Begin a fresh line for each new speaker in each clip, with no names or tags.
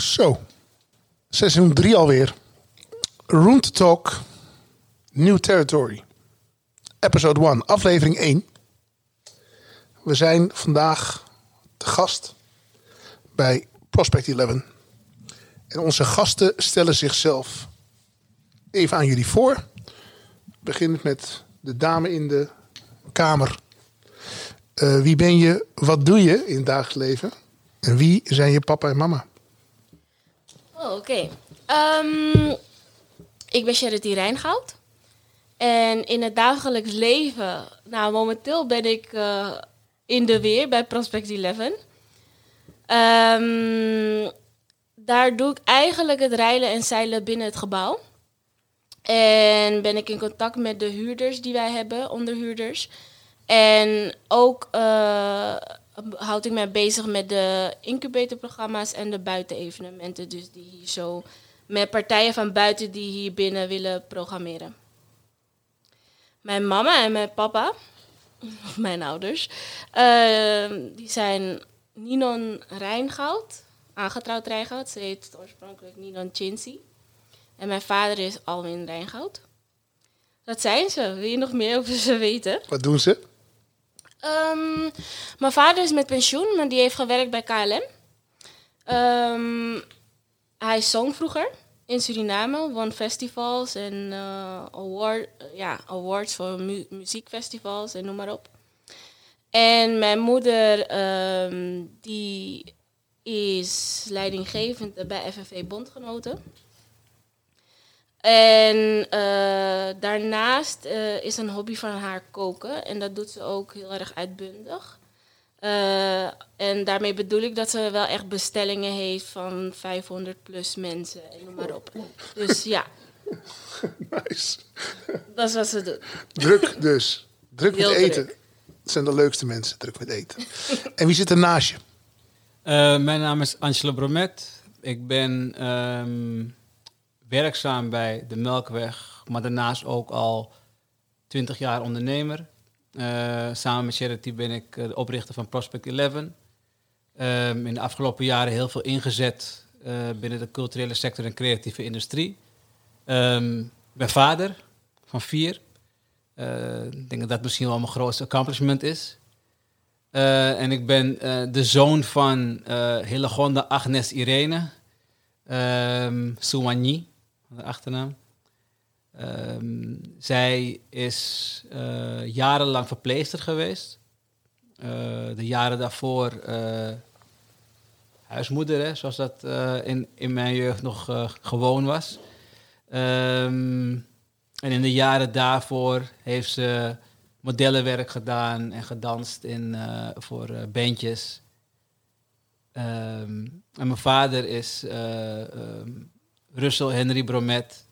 Zo. Seizoen 3 alweer. Room to Talk. New Territory. Episode 1, aflevering 1. We zijn vandaag te gast bij Prospect 11. En onze gasten stellen zichzelf even aan jullie voor. Beginnend met de dame in de kamer. Eh, wie ben je? Wat doe je in het dagelijks leven? En wie zijn je papa en mama?
Oh, oké. Ehm, ik ben Charity Rijngoud. En in het dagelijks leven, nou momenteel ben ik eh, in de weer bij Prospect 11. Ehm, daar doe ik eigenlijk het rijden en zeilen binnen het gebouw. En ben ik in contact met de huurders die wij hebben, onderhuurders. En ook eh, houd ik mij bezig met de incubatorprogramma's en de buitenevenementen. Dus die hier zo met partijen van buiten die hier binnen willen programmeren. Mijn mama en mijn papa, of mijn ouders, uh, die zijn Ninon Rijngoud, aangetrouwd Rijngoud. Ze heet oorspronkelijk Ninon Chinsi. En mijn vader is Alwin Rijngoud. Dat zijn ze. Wil je nog meer over ze weten?
Wat doen ze?
Um, mijn vader is met pensioen, maar die heeft gewerkt bij KLM. Um, hij zong vroeger in Suriname, won festivals en uh, ja, awards voor mu muziekfestivals en noem maar op. En mijn moeder, um, die is leidinggevende bij FNV Bondgenoten. En uh, daarnaast uh, is een hobby van haar koken. En dat doet ze ook heel erg uitbundig. Uh, en daarmee bedoel ik dat ze wel echt bestellingen heeft van 500 plus mensen en noem maar op. Dus ja.
Nice.
Dat is wat ze doet.
Druk dus. Druk
Heel
met eten.
druk.
Het zijn de leukste mensen, druk met eten. en wie zit er naast je?
Uh, mijn naam is Angela Bromet. Ik ben um, werkzaam bij de Melkweg, maar daarnaast ook al 20 jaar ondernemer. Uh, samen met Charity ben ik de oprichter van Prospect 11. Um, in de afgelopen jaren heel veel ingezet uh, binnen de culturele sector en creatieve industrie. Ik ben vader van vier. Ik denk dat dat misschien wel mijn grootste accomplishment is. En ik ben de zoon van Hillegonda Agnes Irene um, de achternaam. Um, zij is jarenlang verpleegster geweest. de jaren daarvoor huismoeder, hè, zoals dat in, in mijn jeugd nog gewoon was. Um, en in de jaren daarvoor heeft ze modellenwerk gedaan en gedanst in, voor bandjes. Um, en mijn vader is Russell Henry Bromet,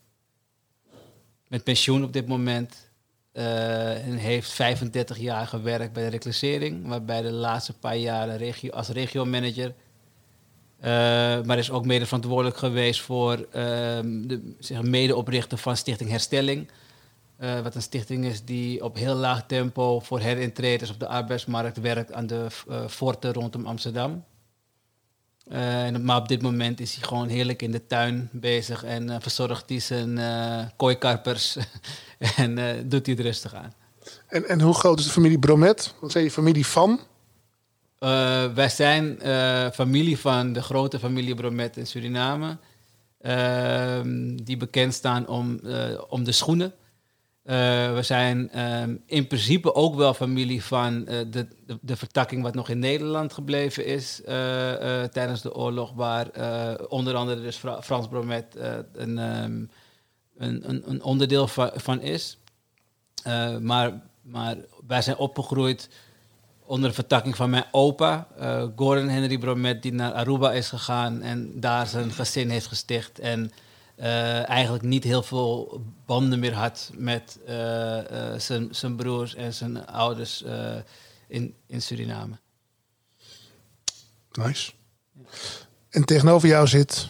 met pensioen op dit moment. en heeft 35 jaar gewerkt bij de reclassering, waarbij de laatste paar jaren regio, als regiomanager. maar is ook mede verantwoordelijk geweest voor de zeg, medeoprichter van Stichting Herstelling. Uh, wat een stichting is die op heel laag tempo voor herintreders op de arbeidsmarkt werkt aan de uh, forten rondom Amsterdam. Uh, en, maar op dit moment is hij gewoon heerlijk in de tuin bezig en verzorgt hij zijn kooikarpers en doet hij het rustig aan.
En, en hoe groot is de familie Bromet? Wat zijn je familie van?
wij zijn familie van de grote familie Bromet in Suriname. Ehm, die bekend staan om, om de schoenen. Uh, we zijn um, in principe ook wel familie van uh, de, de, vertakking wat nog in Nederland gebleven is uh, tijdens de oorlog, waar onder andere dus Fra Frans Bromet een, um, een, een, een, onderdeel van, van is. maar, maar wij zijn opgegroeid onder de vertakking van mijn opa, Gordon Henry Bromet, die naar Aruba is gegaan en daar zijn gezin heeft gesticht. En uh, eigenlijk niet heel veel banden meer had met uh, uh, zijn broers en zijn ouders in, in Suriname.
Nice. En tegenover jou zit.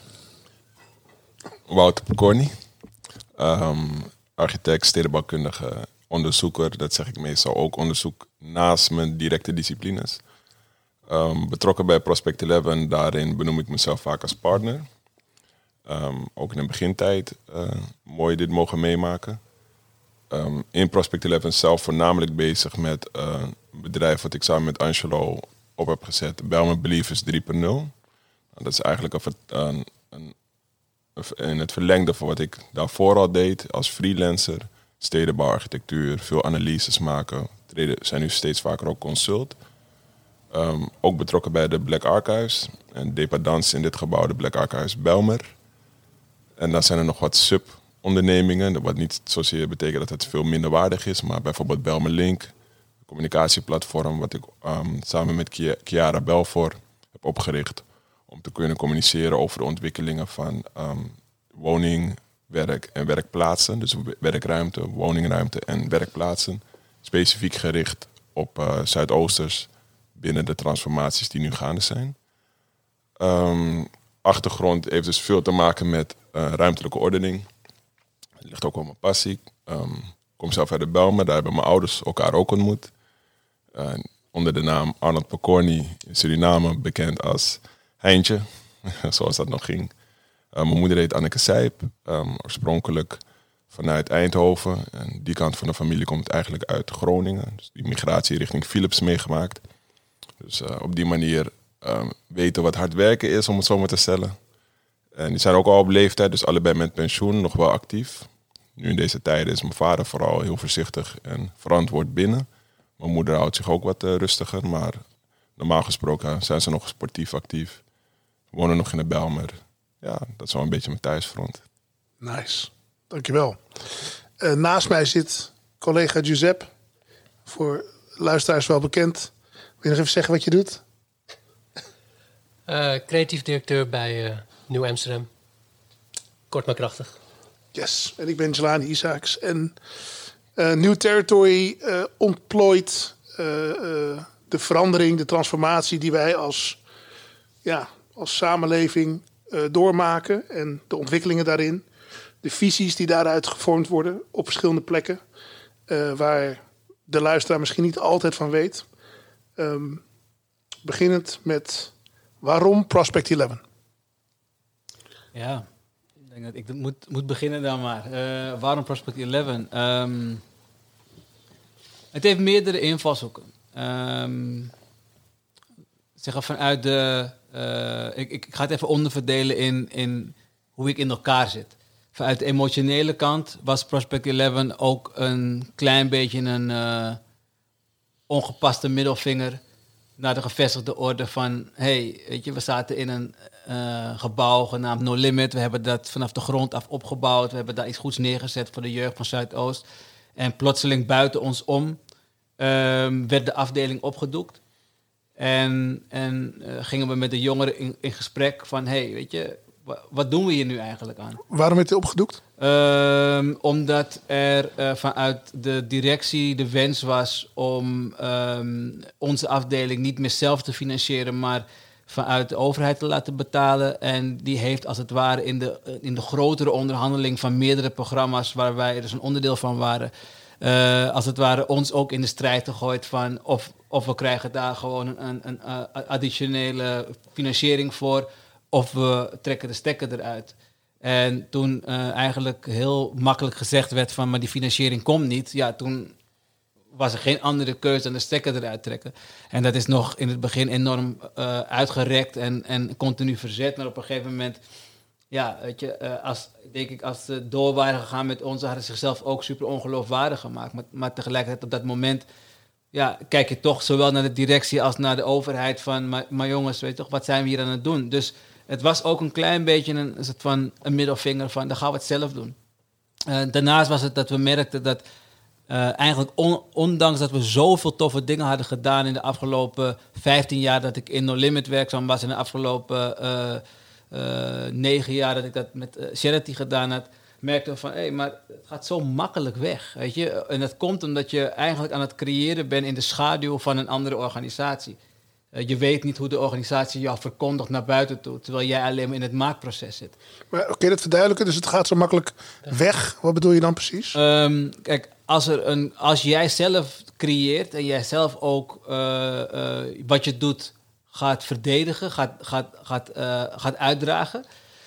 Wouter Pecorni, um, architect, stedenbouwkundige, onderzoeker. Dat zeg ik meestal ook onderzoek naast mijn directe disciplines. Ehm, betrokken bij Prospect 11, daarin benoem ik mezelf vaak als partner. Ehm, ook in de begintijd uh, mooi dit mogen meemaken. Ehm, in Prospect 11 zelf voornamelijk bezig met uh, een bedrijf wat ik samen met Angelo op heb gezet, Belmer Believers 3.0. Dat is eigenlijk een, een, in het verlengde van wat ik daarvoor al deed als freelancer. Stedenbouwarchitectuur, veel analyses maken. We zijn nu steeds vaker ook consult. Um, ook betrokken bij de Black Archives. En dependance in dit gebouw, de Black Archives Belmer. En dan zijn er nog wat sub-ondernemingen. Wat niet zozeer betekent dat het veel minder waardig is. Maar bijvoorbeeld Belmer Link, een communicatieplatform... wat ik um, samen met Chiara Belfor heb opgericht... om te kunnen communiceren over de ontwikkelingen van um, woning, werk en werkplaatsen. Dus werkruimte, woningruimte en werkplaatsen. Specifiek gericht op uh, Zuidoosters binnen de transformaties die nu gaande zijn. Um, achtergrond heeft dus veel te maken met uh, ruimtelijke ordening. Het ligt ook wel mijn passie. Ik kom zelf uit de Belmen, daar hebben mijn ouders elkaar ook ontmoet. Onder de naam Arnold Pokorny in Suriname, bekend als Heintje, zoals dat nog ging. Uh, mijn moeder heet Anneke Sijp, um, oorspronkelijk vanuit Eindhoven. En die kant van de familie komt eigenlijk uit Groningen. Dus die migratie richting Philips meegemaakt. Dus uh, op die manier um, weten wat hard werken is, om het zo maar te stellen. En die zijn ook al op leeftijd, dus allebei met pensioen, nog wel actief. Nu in deze tijden is mijn vader vooral heel voorzichtig en verantwoord binnen. Mijn moeder houdt zich ook wat uh, rustiger, maar normaal gesproken zijn ze nog sportief actief. Wonen nog in de Belmer. Ja, dat is wel een beetje mijn thuisfront.
Nice, dankjewel. Uh, naast mij zit collega Giuseppe, voor luisteraars wel bekend. Wil je nog even zeggen wat je doet?
Uh, creatief directeur bij uh, Nieuw Amsterdam. Kort maar krachtig.
Yes, en ik ben Jelani Isaacs. En uh, New Territory ontplooit de verandering, de transformatie die wij als, ja, als samenleving doormaken. En de ontwikkelingen daarin. De visies die daaruit gevormd worden op verschillende plekken. waar de luisteraar misschien niet altijd van weet. Um, beginnend met waarom Prospect 11?
Ja, ik denk dat ik moet, moet beginnen dan maar. Uh, waarom Prospect 11? Um, ehm, het heeft meerdere invalshoeken. Um, zeggen vanuit de. Uh, ik, ik ga het even onderverdelen in, in hoe ik in elkaar zit. Vanuit de emotionele kant was Prospect 11 ook een klein beetje een. Uh, ongepaste middelvinger naar de gevestigde orde van... hey, weet je, we zaten in een uh, gebouw genaamd No Limit. We hebben dat vanaf de grond af opgebouwd. We hebben daar iets goeds neergezet voor de jeugd van Zuidoost. En plotseling buiten ons om uh, werd de afdeling opgedoekt. En, en uh, gingen we met de jongeren in, in gesprek van... hey, weet je, wat doen we hier nu eigenlijk aan?
Waarom werd hij opgedoekt?
Um, omdat er uh, vanuit de directie de wens was om um, onze afdeling niet meer zelf te financieren, maar vanuit de overheid te laten betalen. En die heeft als het ware in de, in de grotere onderhandeling van meerdere programma's waar wij er dus een onderdeel van waren, uh, als het ware ons ook in de strijd gegooid van of, of we krijgen daar gewoon een, een, een uh, additionele financiering voor of we trekken de stekker eruit. En toen uh, eigenlijk heel makkelijk gezegd werd van, maar die financiering komt niet. Ja, toen was er geen andere keuze dan de stekker eruit trekken. En dat is nog in het begin enorm uh, uitgerekt en, en continu verzet. Maar op een gegeven moment, ja, weet je, uh, als, denk ik, als ze door waren gegaan met ons, hadden ze zichzelf ook super ongeloofwaardig gemaakt. Maar, maar tegelijkertijd op dat moment ja, kijk je toch zowel naar de directie als naar de overheid van, maar, maar jongens, weet je toch, wat zijn we hier aan het doen? Dus het was ook een klein beetje een, soort van een middelvinger van, dan gaan we het zelf doen. Uh, daarnaast was het dat we merkten dat uh, eigenlijk on, ondanks dat we zoveel toffe dingen hadden gedaan in de afgelopen 15 jaar dat ik in No Limit werkzaam was, in de afgelopen uh, negen jaar dat ik dat met Charity gedaan had, merkten we van, hé, hey, maar het gaat zo makkelijk weg, weet je. En dat komt omdat je eigenlijk aan het creëren bent in de schaduw van een andere organisatie. Uh, je weet niet hoe de organisatie jou verkondigt naar buiten toe, terwijl jij alleen maar in het maakproces zit.
Maar oké, okay, dat verduidelijken, dus het gaat zo makkelijk weg. Wat bedoel je dan precies?
Um, kijk, als, er een, als jij zelf creëert en jij zelf ook uh, uh, wat je doet gaat verdedigen, gaat, gaat, gaat, eh, gaat uitdragen,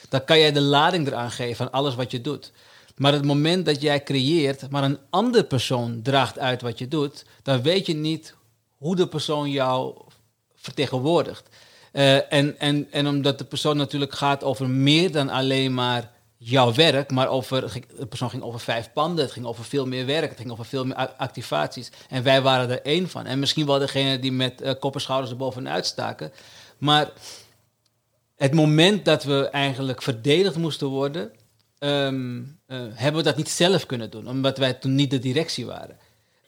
dan kan jij de lading eraan geven van alles wat je doet. Maar het moment dat jij creëert, maar een andere persoon draagt uit wat je doet, dan weet je niet hoe de persoon jou vertegenwoordigt. Eh, en, en, en omdat de persoon natuurlijk gaat over meer dan alleen maar jouw werk, maar over, de persoon ging over vijf panden, het ging over veel meer werk, het ging over veel meer activaties. En wij waren er één van. En misschien wel degene die met uh, kop en schouders er bovenuit staken. Maar het moment dat we eigenlijk verdedigd moesten worden, ehm, eh, hebben we dat niet zelf kunnen doen, omdat wij toen niet de directie waren.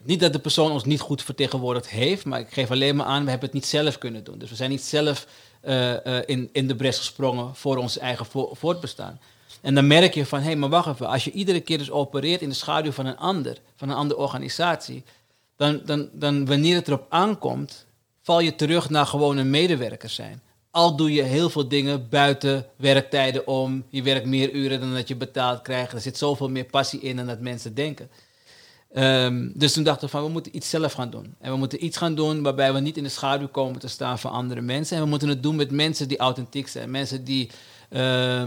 Niet dat de persoon ons niet goed vertegenwoordigd heeft, maar ik geef alleen maar aan, we hebben het niet zelf kunnen doen. Dus we zijn niet zelf eh, eh, in, in de bres gesprongen voor ons eigen vo- voortbestaan. En dan merk je van, hé, hey, maar wacht even, als je iedere keer dus opereert in de schaduw van een ander, van een andere organisatie, dan, dan, dan wanneer het erop aankomt, val je terug naar gewoon een medewerker zijn. Al doe je heel veel dingen buiten werktijden om, je werkt meer uren dan dat je betaald krijgt. Er zit zoveel meer passie in dan dat mensen denken. Um, dus toen dachten we van, we moeten iets zelf gaan doen. En we moeten iets gaan doen waarbij we niet in de schaduw komen te staan van andere mensen. En we moeten het doen met mensen die authentiek zijn. Mensen die uh,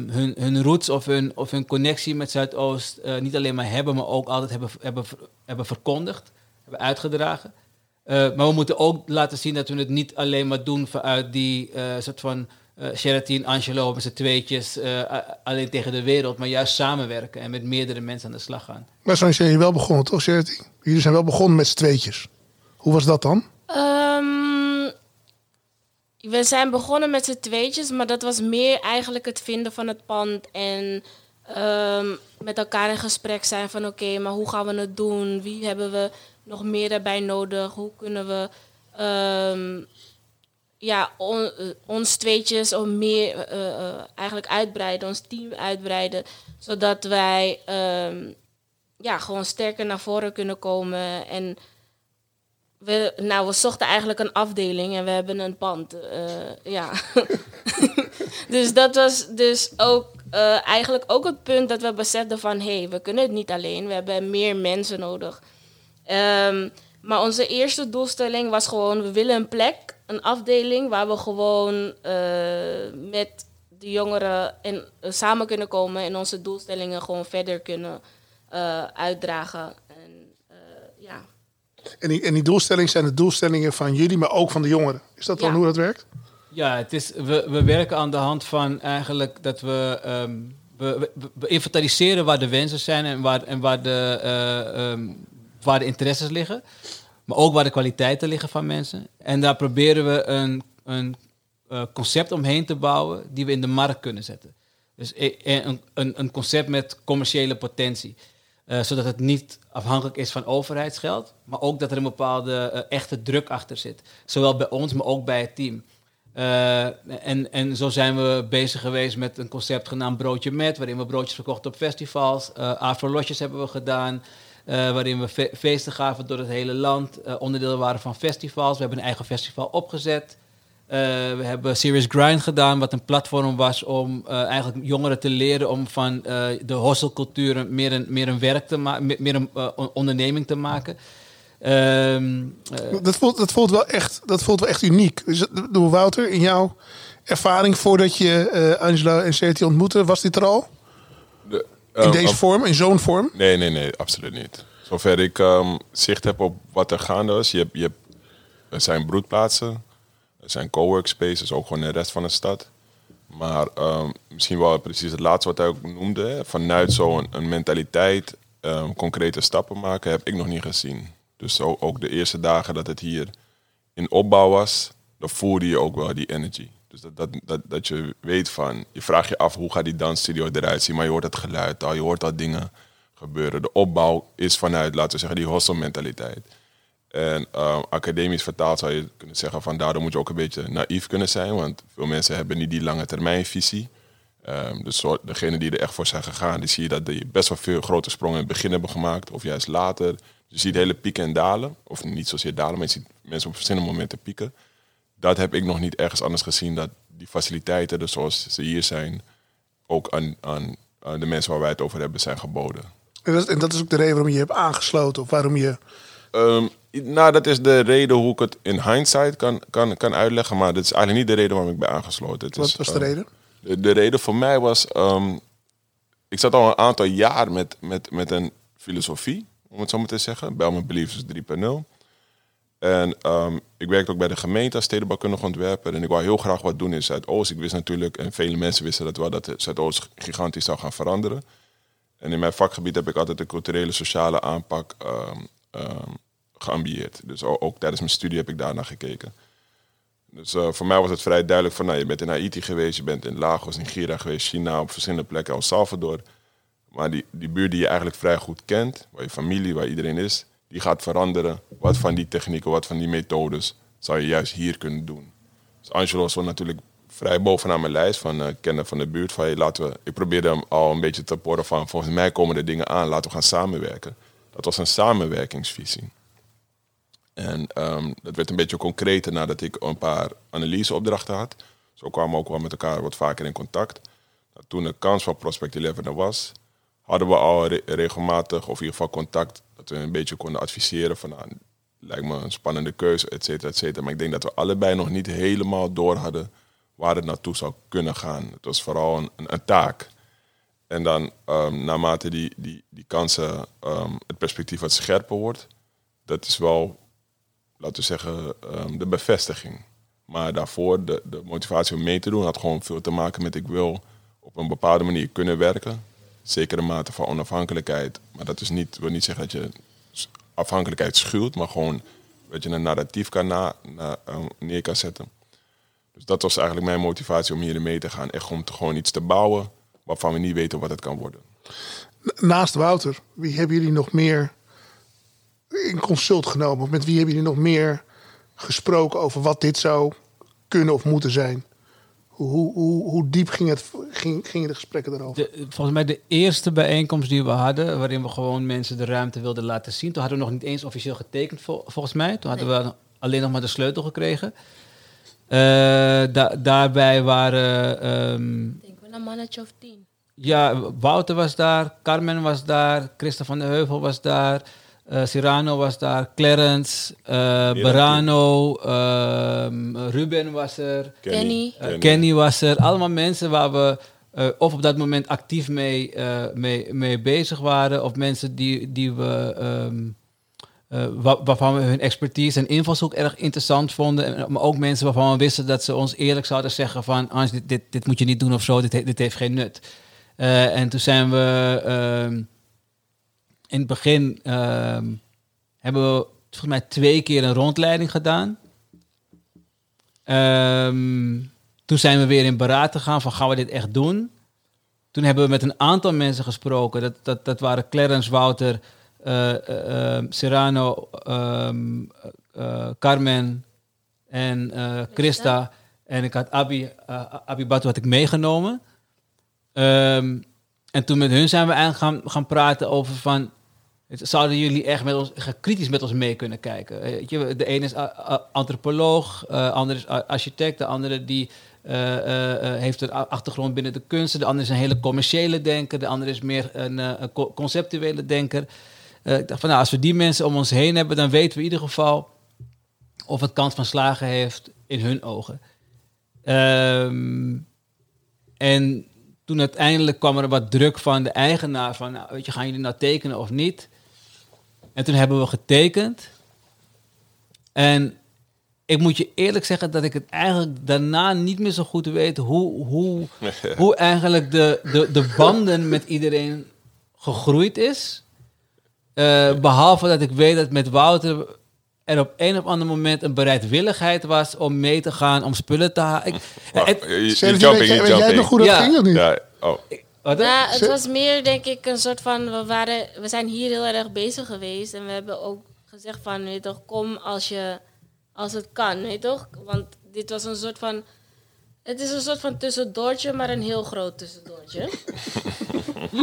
hun, hun roots of hun, of hun connectie met Zuidoost uh, niet alleen maar hebben, maar ook altijd hebben, hebben, hebben verkondigd, hebben uitgedragen. Uh, maar we moeten ook laten zien dat we het niet alleen maar doen vanuit die soort van uh, Sheratin, Angelo met z'n tweetjes uh, alleen tegen de wereld, maar juist samenwerken en met meerdere mensen aan de slag gaan.
Maar zo zijn jullie wel begonnen, toch, Sheratin? Jullie zijn wel begonnen met z'n tweetjes. Hoe was dat dan?
Um, we zijn begonnen met z'n tweetjes, maar dat was meer eigenlijk het vinden van het pand en um, met elkaar in gesprek zijn van oké, okay, maar hoe gaan we het doen? Wie hebben we nog meer daarbij nodig? Hoe kunnen we um, ja, uh, ons tweetjes om meer uh, uh, eigenlijk uitbreiden, ons team uitbreiden, zodat wij um, ja, gewoon sterker naar voren kunnen komen. En we, nou, we zochten eigenlijk een afdeling en we hebben een pand. ja. dus dat was dus ook eigenlijk ook het punt dat we beseften van hé, hey, we kunnen het niet alleen, we hebben meer mensen nodig. Um, maar onze eerste doelstelling was gewoon, we willen een plek een afdeling waar we gewoon uh, met de jongeren in, uh, samen kunnen komen en onze doelstellingen gewoon verder kunnen uh, uitdragen. En, ja.
en, die, en die doelstellingen zijn de doelstellingen van jullie, maar ook van de jongeren. Is dat dan
Ja.
hoe dat werkt?
Ja, het is, we, we werken aan de hand van eigenlijk dat we, ehm, we, we, we inventariseren waar de wensen zijn en waar, en waar, de, eh, ehm, waar de interesses liggen. Maar ook waar de kwaliteiten liggen van mensen. En daar proberen we een, een eh, concept omheen te bouwen die we in de markt kunnen zetten. Dus e- een, een, een concept met commerciële potentie. Eh, zodat het niet afhankelijk is van overheidsgeld, maar ook dat er een bepaalde eh, echte druk achter zit. Zowel bij ons, maar ook bij het team. En, en zo zijn we bezig geweest met een concept genaamd Broodje Met, waarin we broodjes verkochten op festivals. Uh, Afro-lotjes hebben we gedaan, waarin we fe feesten gaven door het hele land. onderdeel waren van festivals. We hebben een eigen festival opgezet. Uh, we hebben Serious Grind gedaan, wat een platform was om eigenlijk jongeren te leren om van de hostelcultuur meer een, meer een werk te maken, meer een onderneming te maken. Um,
dat, voelt, dat, voelt wel echt, dat voelt wel echt uniek. Door Wouter, in jouw ervaring voordat je Angela en Serti ontmoette, was dit er al? In
um,
deze vorm, in zo'n vorm?
Nee, nee, nee, absoluut niet. Zover ik um, zicht heb op wat er gaande was. Je hebt, je hebt, er zijn broedplaatsen. Er zijn cowork spaces, ook gewoon in de rest van de stad. Maar um, misschien wel precies het laatste wat hij ook noemde. Hè, vanuit zo'n een mentaliteit concrete stappen maken, heb ik nog niet gezien. Dus zo, ook de eerste dagen dat het hier in opbouw was, dan voelde je ook wel die energy. Dus dat, dat, dat, je weet van, je vraagt je af hoe gaat die dansstudio eruit zien, maar je hoort het geluid al, je hoort al dingen gebeuren. De opbouw is vanuit, laten we zeggen, die hostel mentaliteit. En uh, academisch vertaald zou je kunnen zeggen van daardoor moet je ook een beetje naïef kunnen zijn. Want veel mensen hebben niet die lange termijnvisie. Um, dus zo, degenen die er echt voor zijn gegaan, die zie je dat die best wel veel grote sprongen in het begin hebben gemaakt. Of juist later. Je ziet hele pieken en dalen. Of niet zozeer dalen, maar je ziet mensen op verschillende momenten pieken. Dat heb ik nog niet ergens anders gezien. Dat die faciliteiten, dus zoals ze hier zijn, ook aan, aan, aan de mensen waar wij het over hebben, zijn geboden.
En dat, en dat is ook de reden waarom je hebt aangesloten. Of waarom je
Um, Nou, dat is de reden hoe ik het in hindsight kan, kan, kan uitleggen. Maar dat is eigenlijk niet de reden waarom ik ben aangesloten. Het
Wat
is,
was de
eh,
reden?
De, de reden voor mij was... ehm, ik zat al een aantal jaar met, met, met een filosofie, om het zo maar te zeggen. Belman Beliefs 3.0. En ehm, ik werkte ook bij de gemeente als stedenbouwkundig ontwerper. En ik wou heel graag wat doen in Zuidoost. Ik wist natuurlijk, en vele mensen wisten dat wel, dat Zuidoost gigantisch zou gaan veranderen. En in mijn vakgebied heb ik altijd de culturele sociale aanpak ehm, geambieerd. Dus ook tijdens mijn studie heb ik daarnaar gekeken. Dus eh, voor mij was het vrij duidelijk van, nou, je bent in Haiti geweest, je bent in Lagos, Nigeria geweest, China, op verschillende plekken, El Salvador. Maar die, die buurt die je eigenlijk vrij goed kent, waar je familie, waar iedereen is, die gaat veranderen. Wat van die technieken, wat van die methodes zou je juist hier kunnen doen. Dus Angelo stond natuurlijk vrij bovenaan mijn lijst van eh kennen van de buurt. Van, laten we, ik probeerde hem al een beetje te porren van volgens mij komen er dingen aan, laten we gaan samenwerken. Dat was een samenwerkingsvisie. En ehm, dat werd een beetje concreter nadat ik een paar analyseopdrachten had. Zo kwamen we ook wel met elkaar wat vaker in contact. Nou, toen de kans van Prospect 11 er was, hadden we al re- regelmatig, of in ieder geval contact, dat we een beetje konden adviseren van, nou, lijkt me een spannende keuze, et cetera, et cetera. Maar ik denk dat we allebei nog niet helemaal door hadden waar het naartoe zou kunnen gaan. Het was vooral een, een, taak. En dan, ehm, naarmate die, die, die kansen, ehm, het perspectief wat scherper wordt, dat is wel, laten we zeggen, ehm, de bevestiging. Maar daarvoor, de, de motivatie om mee te doen, had gewoon veel te maken met ik wil op een bepaalde manier kunnen werken. Zekere mate van onafhankelijkheid. Maar dat is niet, wil niet zeggen dat je afhankelijkheid schuwt, maar gewoon dat je een narratief kan na, eh, neer kan zetten. Dus dat was eigenlijk mijn motivatie om hierin mee te gaan. Echt om te gewoon iets te bouwen waarvan we niet weten wat het kan worden.
Naast Wouter, wie hebben jullie nog meer in consult genomen? Of met wie hebben jullie nog meer gesproken over wat dit zou kunnen of moeten zijn? Hoe, hoe, hoe, diep ging het, ging, gingen de gesprekken daarover?
De, volgens mij de eerste bijeenkomst die we hadden, waarin we gewoon mensen de ruimte wilden laten zien. Toen hadden we nog niet eens officieel getekend, vol- volgens mij. Toen hadden we alleen nog maar de sleutel gekregen. Eh, da- daarbij waren, ehm,
Ik denk wel een mannetje of tien.
ja, Wouter was daar, Carmen was daar, Christa van der Heuvel was daar, eh Cyrano was daar, Clarence, eh Berano, ehm, Ruben was er.
Kenny.
Eh, Kenny was er. Allemaal mensen waar we eh, of op dat moment actief mee, eh, mee, mee bezig waren. Of mensen die, die we, ehm, eh, wa- waarvan we hun expertise en invalshoek erg interessant vonden. En- Maar ook mensen waarvan we wisten dat ze ons eerlijk zouden zeggen van... Hans, dit, dit, dit moet je niet doen of zo, dit, dit heeft geen nut. Eh, en toen zijn we ehm, in het begin... ehm, hebben we volgens mij twee keer een rondleiding gedaan. Ehm, toen zijn we weer in beraad gegaan van gaan we dit echt doen? Toen hebben we met een aantal mensen gesproken. Dat, dat, dat waren Clarence, Wouter, ehm, Serrano, eh, Carmen en Christa. En ik had Abi, Abi Batu had ik meegenomen. En toen met hun zijn we eigenlijk gaan, gaan praten over van... Zouden jullie echt met ons, kritisch met ons mee kunnen kijken? Eh, Weet je, de ene is antropoloog, de andere is a- architect, de andere die, eh, eh, eh, heeft een achtergrond binnen de kunsten, de andere is een hele commerciële denker, de andere is meer een, eh, een co- conceptuele denker. Eh, ik dacht van nou, als we die mensen om ons heen hebben, dan weten we in ieder geval of het kans van slagen heeft in hun ogen. Ehm, en toen uiteindelijk kwam er wat druk van de eigenaar van, nou, weet je, gaan jullie nou tekenen of niet? En toen hebben we getekend. En ik moet je eerlijk zeggen dat ik het eigenlijk daarna niet meer zo goed weet hoe, hoe, hoe eigenlijk de, de, de banden met iedereen gegroeid is. Eh, behalve dat ik weet dat met Wouter er op een of ander moment een bereidwilligheid was om mee te gaan, om spullen te halen. Ik-
Wacht,
het-
je- je
Sergio,
jumping,
weet, jij, nog hoe dat
Ja.
ging of niet?
Ja, oh.
wat,
Nou, het was meer denk ik een soort van, we, waren, we zijn hier heel erg bezig geweest. En we hebben ook gezegd van, weet toch, kom als, je, als het kan, weet toch? Want dit was een soort van, het is een soort van tussendoortje, maar een heel groot tussendoortje.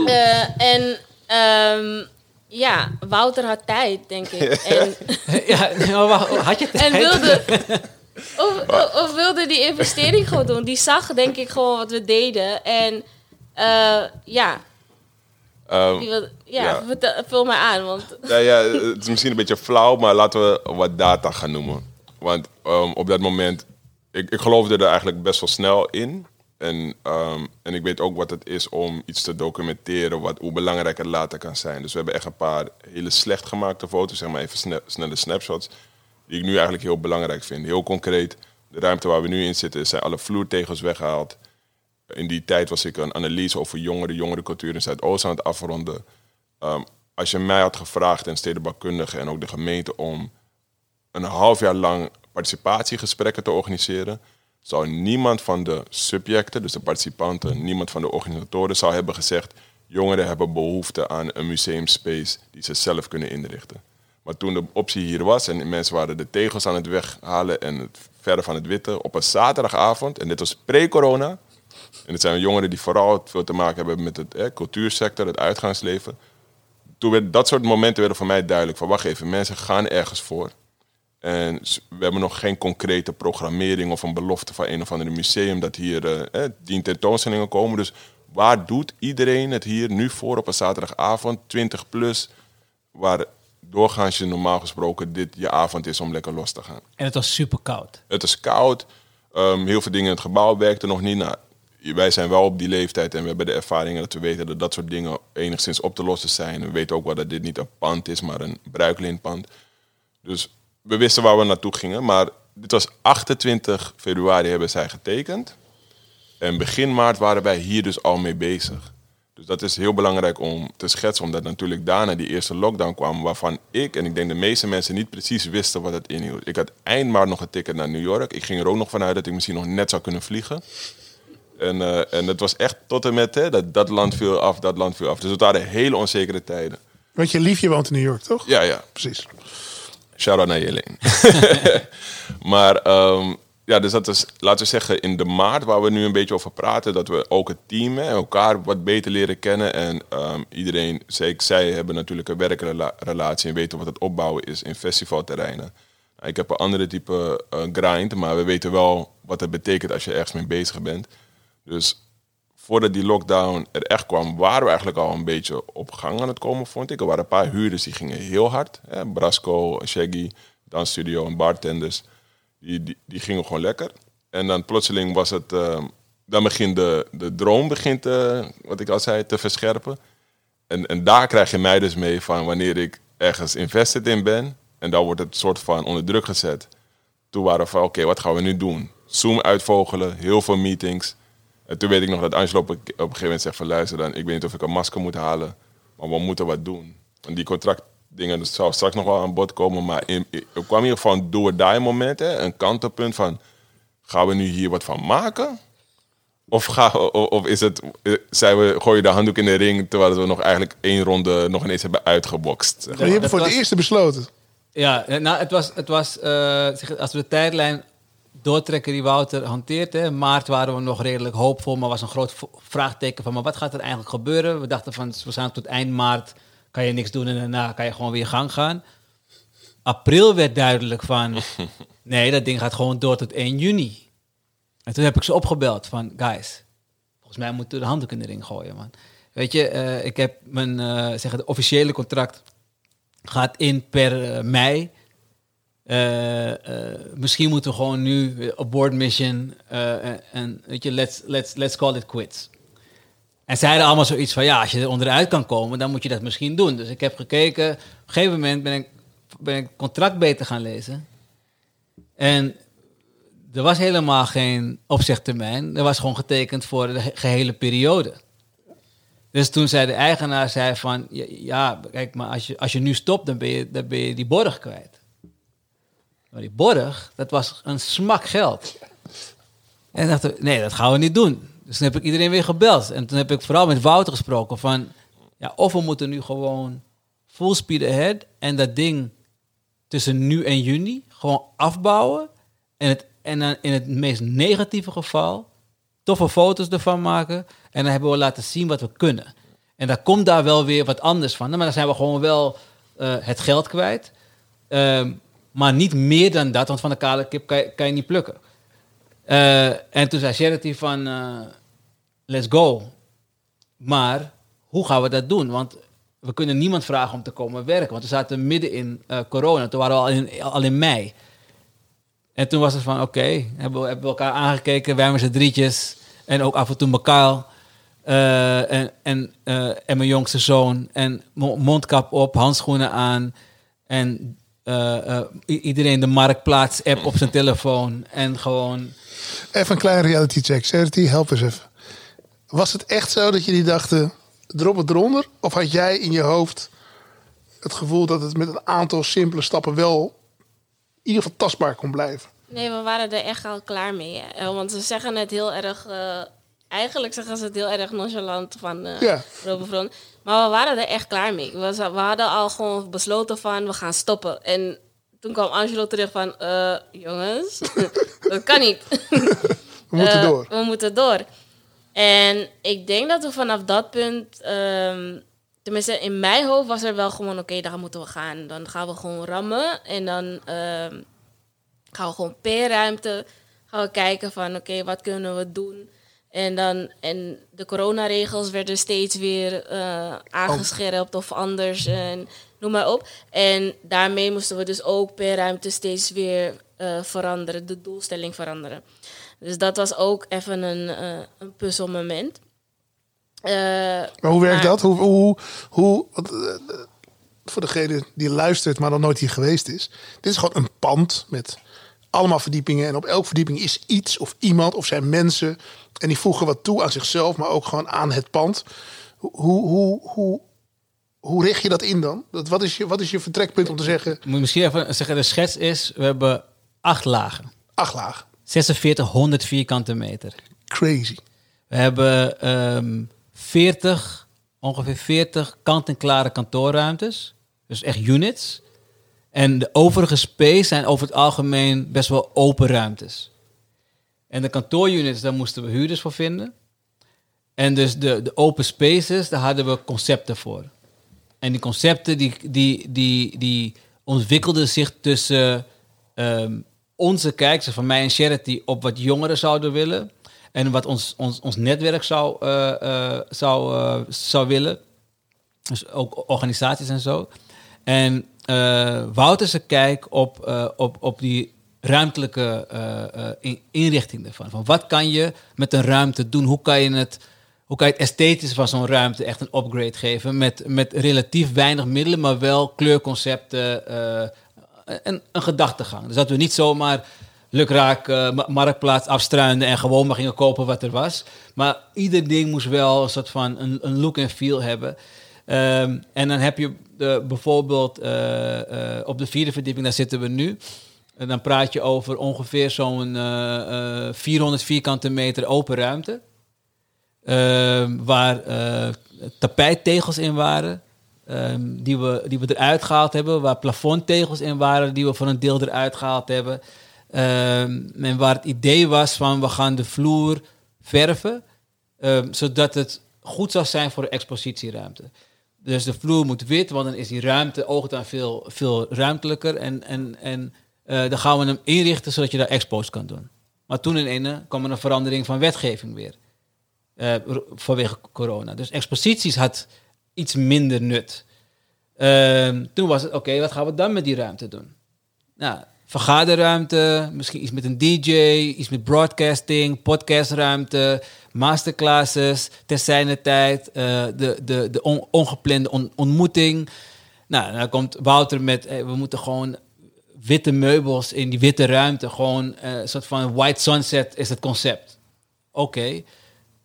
Eh, en ehm, ja, Wouter had tijd, denk ik. En,
ja, maar wacht, had je tijd?
en wilde, of wilde die investering gewoon doen. Die zag denk ik gewoon wat we deden. En eh, ja,
Ehm,
ja,
Ja.
vertel- vul mij aan. Want
Ja, ja, het is misschien een beetje flauw, maar laten we wat data gaan noemen. Want ehm, op dat moment, ik, ik geloofde er eigenlijk best wel snel in. En, ehm, en ik weet ook wat het is om iets te documenteren, wat, hoe belangrijk het later kan zijn. Dus we hebben echt een paar hele slecht gemaakte foto's, zeg maar even sne- snelle snapshots, die ik nu eigenlijk heel belangrijk vind. Heel concreet, de ruimte waar we nu in zitten, zijn alle vloertegels weggehaald. In die tijd was ik een analyse over jongeren, jongerencultuur in Zuidoost aan het afronden. Ehm, als je mij had gevraagd, en stedenbouwkundige en ook de gemeente, om een half jaar lang participatiegesprekken te organiseren, zou niemand van de subjecten, dus de participanten, niemand van de organisatoren zou hebben gezegd, jongeren hebben behoefte aan een museumspace die ze zelf kunnen inrichten. Maar toen de optie hier was en mensen waren de tegels aan het weghalen en het verder van het witte op een zaterdagavond, en dit was pre-corona, en het zijn jongeren die vooral veel te maken hebben met het eh, cultuursector, het uitgaansleven. Toen werd dat soort momenten werden voor mij duidelijk van wacht even, mensen gaan ergens voor. En we hebben nog geen concrete programmering of een belofte van een of ander museum dat hier eh, eh, die tentoonstellingen komen. Dus waar doet iedereen het hier nu voor op een zaterdagavond, 20 plus, waar doorgaans je normaal gesproken dit je avond is om lekker los te gaan.
En het was super koud.
Het is koud. Ehm, heel veel dingen in het gebouw werkten nog niet. Nou, wij zijn wel op die leeftijd en we hebben de ervaringen dat we weten dat dat soort dingen enigszins op te lossen zijn. We weten ook wel dat dit niet een pand is, maar een bruikleerpand. Dus we wisten waar we naartoe gingen. Maar dit was 28 februari hebben zij getekend. En begin maart waren wij hier dus al mee bezig. Dus dat is heel belangrijk om te schetsen, omdat natuurlijk daarna die eerste lockdown kwam, waarvan ik en ik denk de meeste mensen niet precies wisten wat het inhield. Ik had eind maart nog een ticket naar New York. Ik ging er ook nog vanuit dat ik misschien nog net zou kunnen vliegen. En, eh, en het was echt tot en met hè, dat, dat land viel af, dat land viel af. Dus het waren hele onzekere tijden.
Want je liefje woont in New York, toch?
Ja, ja.
Precies.
Shout-out naar Jelene. maar ehm, ja, dus dat is, laten we zeggen, in de maart waar we nu een beetje over praten, dat we ook het team hè, elkaar wat beter leren kennen. En ehm, iedereen, zij, zij hebben natuurlijk een werkrelatie en weten wat het opbouwen is in festivalterreinen. Nou, Ik heb een andere type eh, grind, maar we weten wel wat het betekent als je ergens mee bezig bent. Dus voordat die lockdown er echt kwam, waren we eigenlijk al een beetje op gang aan het komen, vond ik. Er waren een paar huurders die gingen heel hard. Hè? Brasco, Shaggy, Dansstudio en bartenders. Die, die, gingen gewoon lekker. En dan plotseling was het... eh, dan begint de, de droom, begint, eh, wat ik al zei, te verscherpen. En, en daar krijg je mij dus mee van wanneer ik ergens invested in ben. En dan wordt het soort van onder druk gezet. Toen waren we van, oké, wat gaan we nu doen? Zoom uitvogelen, heel veel meetings. En toen weet ik nog dat Angelo op een, op een gegeven moment zegt van... luister dan, ik weet niet of ik een masker moet halen, maar we moeten wat doen. En die contractdingen, dat zou straks nog wel aan bod komen... maar in, er kwam in ieder geval een do-or-die moment, hè, een kantelpunt van... gaan we nu hier wat van maken? Of, gaan we, of is het, eh, zijn we, gooi je de handdoek in de ring... terwijl we nog eigenlijk één ronde nog ineens hebben uitgebokst? zeg
Maar je hebt voor het eerste besloten.
Ja, eh, nou, het was, het was eh, als we de tijdlijn doortrekken die Wouter hanteert. Hè, maart waren we nog redelijk hoopvol, maar was een groot vraagteken van, maar wat gaat er eigenlijk gebeuren? We dachten van, we zijn tot eind maart, kan je niks doen en daarna kan je gewoon weer gang gaan. April werd duidelijk van, nee, dat ding gaat gewoon door tot 1 juni. En toen heb ik ze opgebeld van, guys, volgens mij moeten we de handdoek in de ring gooien, man. Weet je, eh, ik heb mijn eh zeg, het officiële contract gaat in per eh, mei. Eh, eh, misschien moeten we gewoon nu op board mission eh, en- weet je, let's, let's, let's call it quits. En hadden allemaal zoiets van, ja, als je er onderuit kan komen, dan moet je dat misschien doen. Dus ik heb gekeken, op een gegeven moment ben ik, ben ik contract beter gaan lezen. En er was helemaal geen opzegtermijn. Er was gewoon getekend voor de ge- gehele periode. Dus toen zei de eigenaar zei van, ja, ja, kijk, maar als je, als je nu stopt, dan ben, je, dan ben je die borg kwijt. Die borg, dat was een smak geld. En dachten we, nee, dat gaan we niet doen. Dus toen heb ik iedereen weer gebeld. En toen heb ik vooral met Wouter gesproken van, ja, of we moeten nu gewoon full speed ahead en dat ding tussen nu en juni gewoon afbouwen. En, het, en dan in het meest negatieve geval toffe foto's ervan maken. En dan hebben we laten zien wat we kunnen. En dan komt daar wel weer wat anders van. Maar dan zijn we gewoon wel eh, het geld kwijt. Ehm, maar niet meer dan dat, want van de kale kip kan je, kan je niet plukken. Eh, en toen zei Charity van, eh, let's go. Maar hoe gaan we dat doen? Want we kunnen niemand vragen om te komen werken. Want we zaten midden in eh, corona. Toen waren we al in, al in mei. En toen was het van, oké, hebben, we, elkaar aangekeken. Wij met z'n drietjes. En ook af en toe elkaar. Eh, en, en, en mijn jongste zoon. En mo- mondkap op, handschoenen aan. En eh, eh, iedereen de Marktplaats-app op zijn telefoon. En gewoon...
Even een kleine reality check. Charity, help eens even. Was het echt zo dat jullie dachten, drop het eronder? Of had jij in je hoofd het gevoel dat het met een aantal simpele stappen wel in ieder geval tastbaar kon blijven?
Nee, we waren er echt al klaar mee. hè. Eh, Want ze zeggen het heel erg... eh, eigenlijk zeggen ze het heel erg nonchalant van eh
Ja.
Robert Vron. Maar we waren er echt klaar mee. We, hadden al gewoon besloten van, we gaan stoppen. En toen kwam Angelo terug van, eh, jongens, dat kan niet.
We moeten
Eh,
door.
We moeten door. En ik denk dat we vanaf dat punt, ehm, tenminste in mijn hoofd was er wel gewoon, oké, daar moeten we gaan. Dan gaan we gewoon rammen en dan ehm, gaan we gewoon per ruimte gaan we kijken van, oké, wat kunnen we doen? En, dan, en de coronaregels werden steeds weer eh, aangescherpt of anders en noem maar op. En daarmee moesten we dus ook per ruimte steeds weer eh, veranderen, de doelstelling veranderen. Dus dat was ook even een, eh een puzzelmoment.
Maar hoe werkt
maar-
dat? Hoe, hoe, hoe, voor degene die luistert, maar nog nooit hier geweest is. Dit is gewoon een pand met allemaal verdiepingen. En op elke verdieping is iets of iemand of zijn mensen. En die voegen wat toe aan zichzelf, maar ook gewoon aan het pand. Hoe, hoe, hoe, hoe richt je dat in dan? Dat, wat, is je, wat is je vertrekpunt om te zeggen,
Moet misschien even zeggen, de schets is, we hebben acht lagen.
acht laag.
4600 vierkante meter.
Crazy.
We hebben ehm 40, ongeveer 40 kant-en-klare kantoorruimtes. Dus echt units. En de overige space zijn over het algemeen best wel open ruimtes. En de kantoorunits, daar moesten we huurders voor vinden. En dus de, de open spaces, daar hadden we concepten voor. En die concepten die, die, die, die ontwikkelden zich tussen ehm, onze kijkers, van mij en Charity, op wat jongeren zouden willen. En wat ons, ons, ons netwerk zou, eh, eh, zou, eh, zou willen. Dus ook organisaties en zo. En eh Wouter's kijk op, eh, op, op die ruimtelijke eh, in- inrichting ervan. Van wat kan je met een ruimte doen? Hoe kan je het, hoe kan je het esthetische van zo'n ruimte echt een upgrade geven? Met, met relatief weinig middelen, maar wel kleurconcepten en een gedachtegang. Dus dat we niet zomaar lukraak ma- marktplaats afstruinden en gewoon maar gingen kopen wat er was. Maar ieder ding moest wel een soort van een, een look en feel hebben. Ehm, en dan heb je de, bijvoorbeeld eh, eh, op de vierde verdieping, daar zitten we nu. En dan praat je over ongeveer zo'n eh, eh, 400 vierkante meter open ruimte. Ehm, waar eh, tapijttegels in waren. ehm, die, we, die we eruit gehaald hebben. Waar plafondtegels in waren. Die we voor een deel eruit gehaald hebben. En waar het idee was van we gaan de vloer verven. zodat het goed zou zijn voor de expositieruimte. Dus de vloer moet wit, want dan is die ruimte oog dan veel, veel ruimtelijker. En, en, en eh, dan gaan we hem inrichten zodat je daar expos kan doen. Maar toen in ene kwam er een verandering van wetgeving weer. Eh, vanwege corona. Dus exposities had iets minder nut. Ehm, toen was het, oké, wat gaan we dan met die ruimte doen? Nou, vergaderruimte, misschien iets met een DJ, iets met broadcasting, podcastruimte, masterclasses, ter zijner tijd, eh, de, de, de on- ongeplande on- ontmoeting. Nou, dan komt Wouter met, eh, we moeten gewoon witte meubels in die witte ruimte, gewoon eh, een soort van white sunset is het concept. Oké,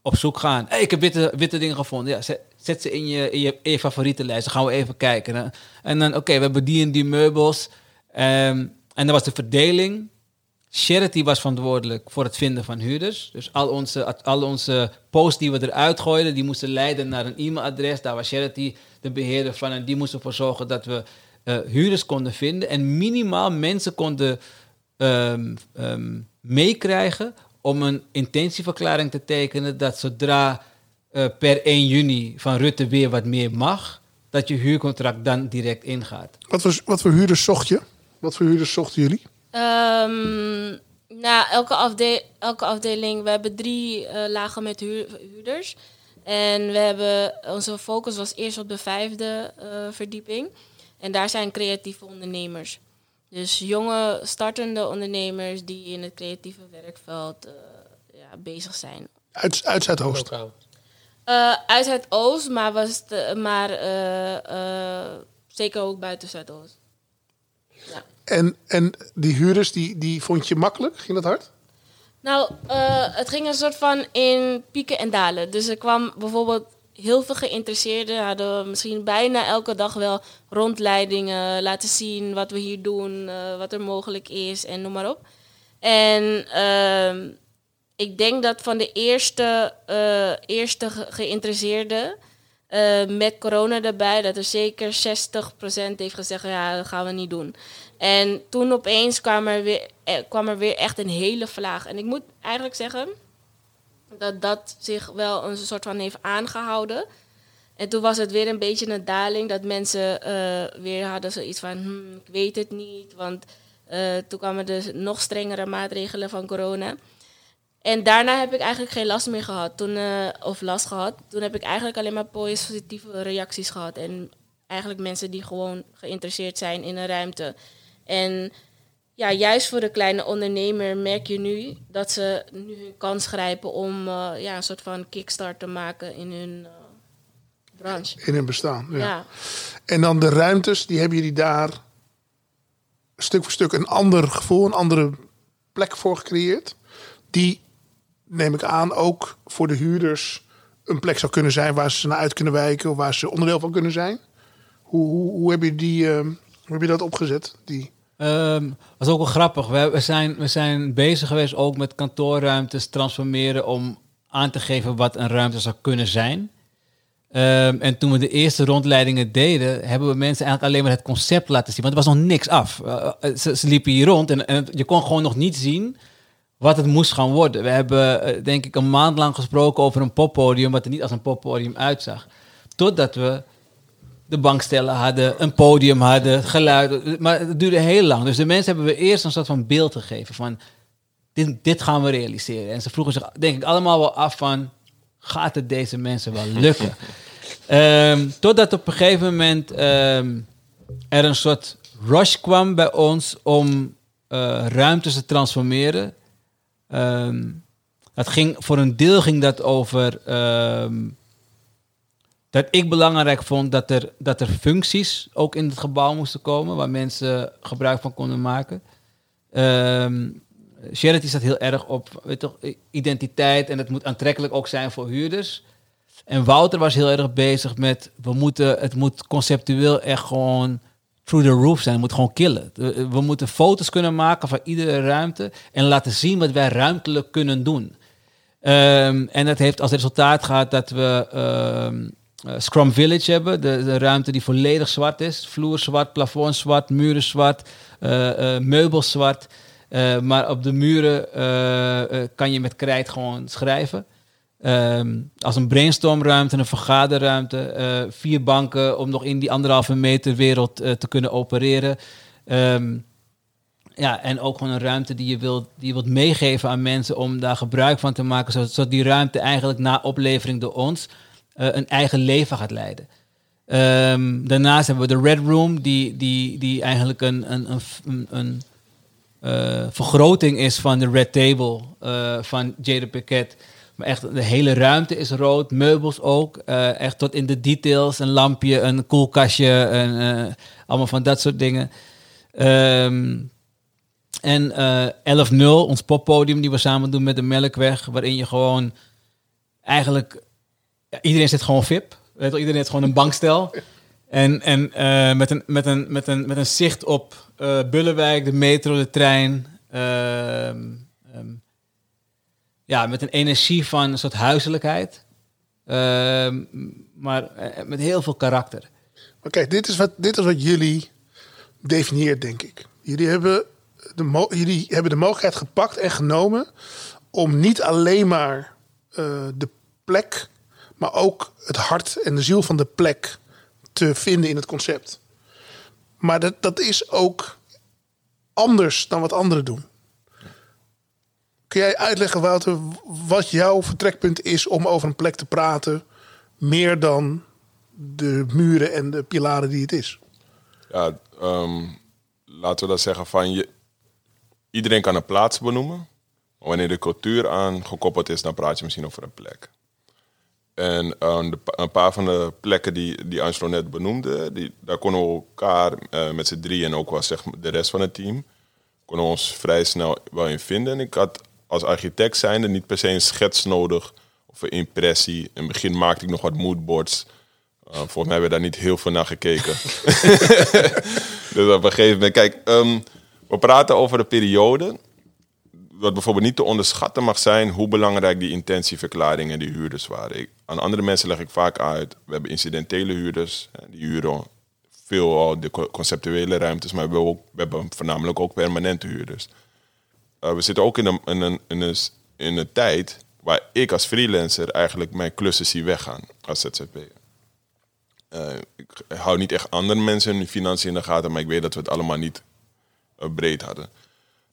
op zoek gaan. Hey, ik heb witte, witte dingen gevonden. Ja, zet, ze in je, in je, favoriete lijst. Dan gaan we even kijken. En dan, oké, we hebben die en die meubels. Ehm, en dan was de verdeling. Charity was verantwoordelijk voor het vinden van huurders. Dus al onze, al onze posts die we eruit gooiden, die moesten leiden naar een e-mailadres. Daar was Charity de beheerder van. En die moest ervoor zorgen dat we eh, huurders konden vinden. En minimaal mensen konden ehm, ehm, meekrijgen om een intentieverklaring te tekenen dat zodra eh, per 1 juni van Rutte weer wat meer mag, dat je huurcontract dan direct ingaat.
Wat voor, wat voor huurders zocht je? Wat voor huurders zochten jullie?
Ehm, nou, elke, afde elke afdeling, we hebben drie eh, lagen met huur- huurders. En we hebben, onze focus was eerst op de vijfde eh, verdieping. En daar zijn creatieve ondernemers. Dus jonge startende ondernemers die in het creatieve werkveld eh, ja, bezig zijn.
Uit, uit Zuidoost.
Eh, uit het oost, maar, was het, maar eh, eh, zeker ook buiten Zuidoost. Ja.
En, en die huurders, die, die vond je makkelijk? Ging dat hard?
Nou, eh, het ging een soort van in pieken en dalen. Dus er kwam bijvoorbeeld heel veel geïnteresseerden. Hadden misschien bijna elke dag wel rondleidingen laten zien wat we hier doen, eh, wat er mogelijk is en noem maar op. En ehm, ik denk dat van de eerste, eh, eerste ge- geïnteresseerden eh, met corona erbij, dat er zeker 60% heeft gezegd, ja, dat gaan we niet doen. En toen opeens kwam er, weer, eh, kwam er weer echt een hele vlaag. En ik moet eigenlijk zeggen dat dat zich wel een soort van heeft aangehouden. En toen was het weer een beetje een daling, dat mensen eh, weer hadden zoiets van, hm, ik weet het niet, want toen kwamen dus nog strengere maatregelen van corona. En daarna heb ik eigenlijk geen last meer gehad, toen, eh, of last gehad. Toen heb ik eigenlijk alleen maar positieve reacties gehad. En eigenlijk mensen die gewoon geïnteresseerd zijn in een ruimte. En ja, juist voor de kleine ondernemer merk je nu dat ze nu hun kans grijpen om eh, ja, een soort van kickstart te maken in hun eh, branche.
In hun bestaan. Ja.
Ja.
En dan de ruimtes, die hebben jullie daar stuk voor stuk een ander gevoel, een andere plek voor gecreëerd. Die, neem ik aan, ook voor de huurders een plek zou kunnen zijn waar ze naar uit kunnen wijken of waar ze onderdeel van kunnen zijn. Hoe, hoe, hoe heb je die, eh, hoe heb je dat opgezet? Die,
Ehm was ook wel grappig. We, zijn, we zijn bezig geweest ook met kantoorruimtes transformeren om aan te geven wat een ruimte zou kunnen zijn. Ehm, en toen we de eerste rondleidingen deden, hebben we mensen eigenlijk alleen maar het concept laten zien. Want er was nog niks af. Eh, eh, ze, liepen hier rond en je kon gewoon nog niet zien wat het moest gaan worden. We hebben eh, denk ik een maand lang gesproken over een poppodium, wat er niet als een poppodium uitzag. Totdat we de bankstellen hadden, een podium hadden, geluid. Maar het duurde heel lang. Dus de mensen hebben we eerst een soort van beeld gegeven van dit, dit gaan we realiseren. En ze vroegen zich denk ik allemaal wel af van gaat het deze mensen wel lukken? Ehm, totdat op een gegeven moment ehm, er een soort rush kwam bij ons om eh, ruimtes te transformeren. Ehm, dat ging, voor een deel ging dat over ehm, dat ik belangrijk vond dat er, dat er functies ook in het gebouw moesten komen waar mensen gebruik van konden maken. Ehm Charity staat heel erg op weet toch, identiteit en het moet aantrekkelijk ook zijn voor huurders. En Wouter was heel erg bezig met, we moeten, het moet conceptueel echt gewoon through the roof zijn. Het moet gewoon killen. We we moeten foto's kunnen maken van iedere ruimte en laten zien wat wij ruimtelijk kunnen doen. Ehm, en dat heeft als resultaat gehad dat we ehm, eh, Scrum Village hebben. De, ruimte die volledig zwart is. Vloer zwart, plafond zwart, muren zwart, eh, eh, meubels zwart. Eh, maar op de muren eh, eh, kan je met krijt gewoon schrijven. Ehm, als een brainstormruimte, een vergaderruimte, eh, vier banken om nog in die anderhalve meter wereld eh, te kunnen opereren. Ehm, ja, en ook gewoon een ruimte die je wilt, die je wilt meegeven aan mensen om daar gebruik van te maken, zodat, die ruimte eigenlijk na oplevering door ons eh, een eigen leven gaat leiden. Ehm, daarnaast hebben we de Red Room, die, die, die eigenlijk een, een, een, een, vergroting is van de Red Table van Jada Pickett. Maar echt, de hele ruimte is rood, meubels ook. eh, echt tot in de details, een lampje, een koelkastje, en, eh, allemaal van dat soort dingen. Ehm, en eh 11.0, ons poppodium die we samen doen met de Melkweg, waarin je gewoon eigenlijk... Iedereen zit gewoon VIP. Weet je iedereen heeft gewoon een bankstel. En, en met, een, met, een, met, een, met een zicht op eh Bullenwijk, de metro, de trein. ehm, ja, met een energie van een soort huiselijkheid. Ehm, maar eh, met heel veel karakter.
Kijk, dit is, wat, dit is wat jullie definieert, denk ik. Jullie hebben, de jullie hebben de mogelijkheid gepakt en genomen om niet alleen maar eh, de plek, maar ook het hart en de ziel van de plek te vinden in het concept. Maar dat, dat is ook anders dan wat anderen doen. Kun jij uitleggen, Wouter, wat jouw vertrekpunt is om over een plek te praten? meer dan de muren en de pilaren die het is.
Ja, ehm, laten we dat zeggen van je. Iedereen kan een plaats benoemen. Maar wanneer de cultuur aan gekoppeld is, dan praat je misschien over een plek. En eh, pa- een paar van de plekken die, die Angelo net benoemde, die, daar konden we elkaar eh, met z'n drieën en ook wel zeg, de rest van het team, konden we ons vrij snel wel in vinden. En ik had als architect zijnde niet per se een schets nodig of een impressie. In het begin maakte ik nog wat moodboards. Uh, volgens mij werd daar niet heel veel naar gekeken. dus op een gegeven moment, kijk, ehm, we praten over de periode wat bijvoorbeeld niet te onderschatten mag zijn hoe belangrijk die intentieverklaringen en die huurders waren. Ik, aan andere mensen leg ik vaak uit, we hebben incidentele huurders, die huren veel de co- conceptuele ruimtes, maar we hebben, ook, we hebben voornamelijk ook permanente huurders. Uh, we zitten ook in een, in, een, in, een, tijd waar ik als freelancer eigenlijk mijn klussen zie weggaan als ZZP'er. Uh, ik hou niet echt andere mensen hun financiën in de gaten, maar ik weet dat we het allemaal niet uh, breed hadden.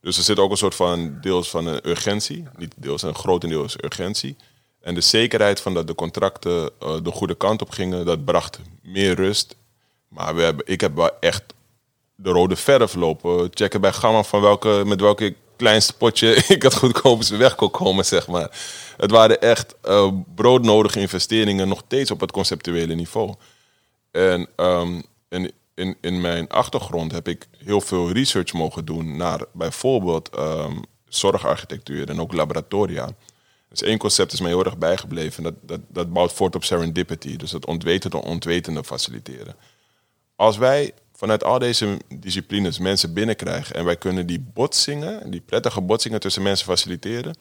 Dus er zit ook een soort van deels van een urgentie. Niet deels, een grotendeels urgentie. En de zekerheid van dat de contracten de goede kant op gingen, dat bracht meer rust. Maar we hebben, ik heb wel echt de rode verf lopen. Checken bij Gamma van welke, met welke kleinste potje ik het goedkoopste weg kon komen, zeg maar. Het waren echt uh, broodnodige investeringen, nog steeds op het conceptuele niveau. En, um, en in, in mijn achtergrond heb ik heel veel research mogen doen naar bijvoorbeeld um, zorgarchitectuur en ook laboratoria. Dus één concept is mij heel erg bijgebleven. Dat, dat, dat bouwt voort op serendipity. Dus het ontwetende onwetende faciliteren. Als wij vanuit al deze disciplines mensen binnenkrijgen en wij kunnen die botsingen, die prettige botsingen tussen mensen faciliteren,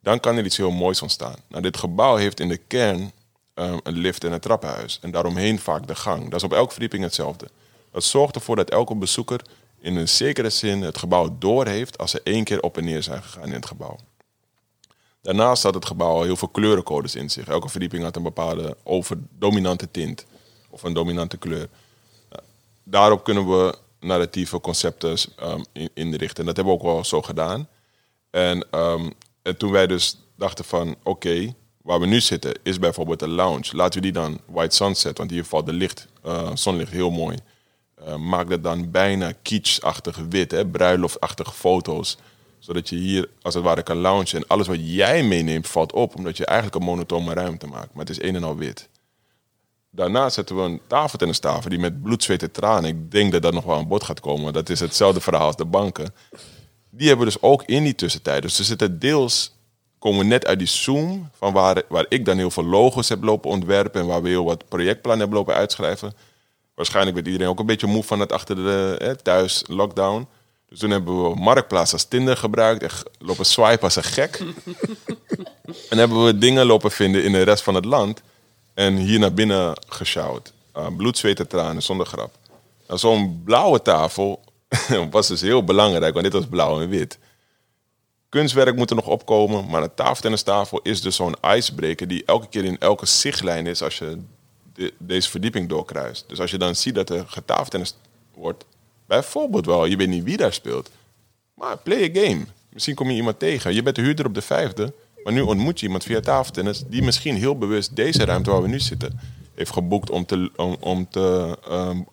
dan kan er iets heel moois ontstaan. Nou, dit gebouw heeft in de kern um, een lift en een trappenhuis. En daaromheen vaak de gang. Dat is op elke verdieping hetzelfde. Dat zorgt ervoor dat elke bezoeker in een zekere zin het gebouw doorheeft als ze één keer op en neer zijn gegaan in het gebouw. Daarnaast had het gebouw heel veel kleurencodes in zich. Elke verdieping had een bepaalde overdominante tint of een dominante kleur. Daarop kunnen we narratieve concepten um, inrichten. En dat hebben we ook wel zo gedaan. En, um, en toen wij dus dachten van oké, waar we nu zitten is bijvoorbeeld een lounge. Laten we die dan White Sunset, want hier valt de licht, uh, zonlicht heel mooi. Uh, maak dat dan bijna kitsch-achtig wit, hè, bruiloftachtige foto's. Zodat je hier als het ware kan loungen. En alles wat jij meeneemt valt op, omdat je eigenlijk een monotone ruimte maakt. Maar het is een en al wit. Daarna zetten we een tafeltennistafel die met bloed, zweet en tranen. Ik denk dat dat nog wel aan bod gaat komen. Dat is hetzelfde verhaal als de banken. Die hebben we dus ook in die tussentijd. Dus er zitten deels komen we net uit die Zoom, van waar, waar ik dan heel veel logos heb lopen ontwerpen en waar we heel wat projectplannen hebben lopen uitschrijven. Waarschijnlijk werd iedereen ook een beetje moe van het achter de hè, thuis lockdown. Dus toen hebben we Marktplaats als Tinder gebruikt en lopen swipen als een gek. en hebben we dingen lopen vinden in de rest van het land en hier naar binnen gesjouwd. Uh, bloed, zweet en tranen, zonder grap. Nou, Zo'n blauwe tafel was dus heel belangrijk, want dit was blauw en wit. Kunstwerk moet er nog opkomen, maar een tafeltennistafel is dus zo'n icebreaker die elke keer in elke zichtlijn is als je de, deze verdieping doorkruist. Dus als je dan ziet dat er getafeltennis wordt, bijvoorbeeld wel, je weet niet wie daar speelt, maar play a game. Misschien kom je iemand tegen. Je bent de huurder op de vijfde, maar nu ontmoet je iemand via tafeltennis die misschien heel bewust deze ruimte waar we nu zitten heeft geboekt om te, om, om te, um,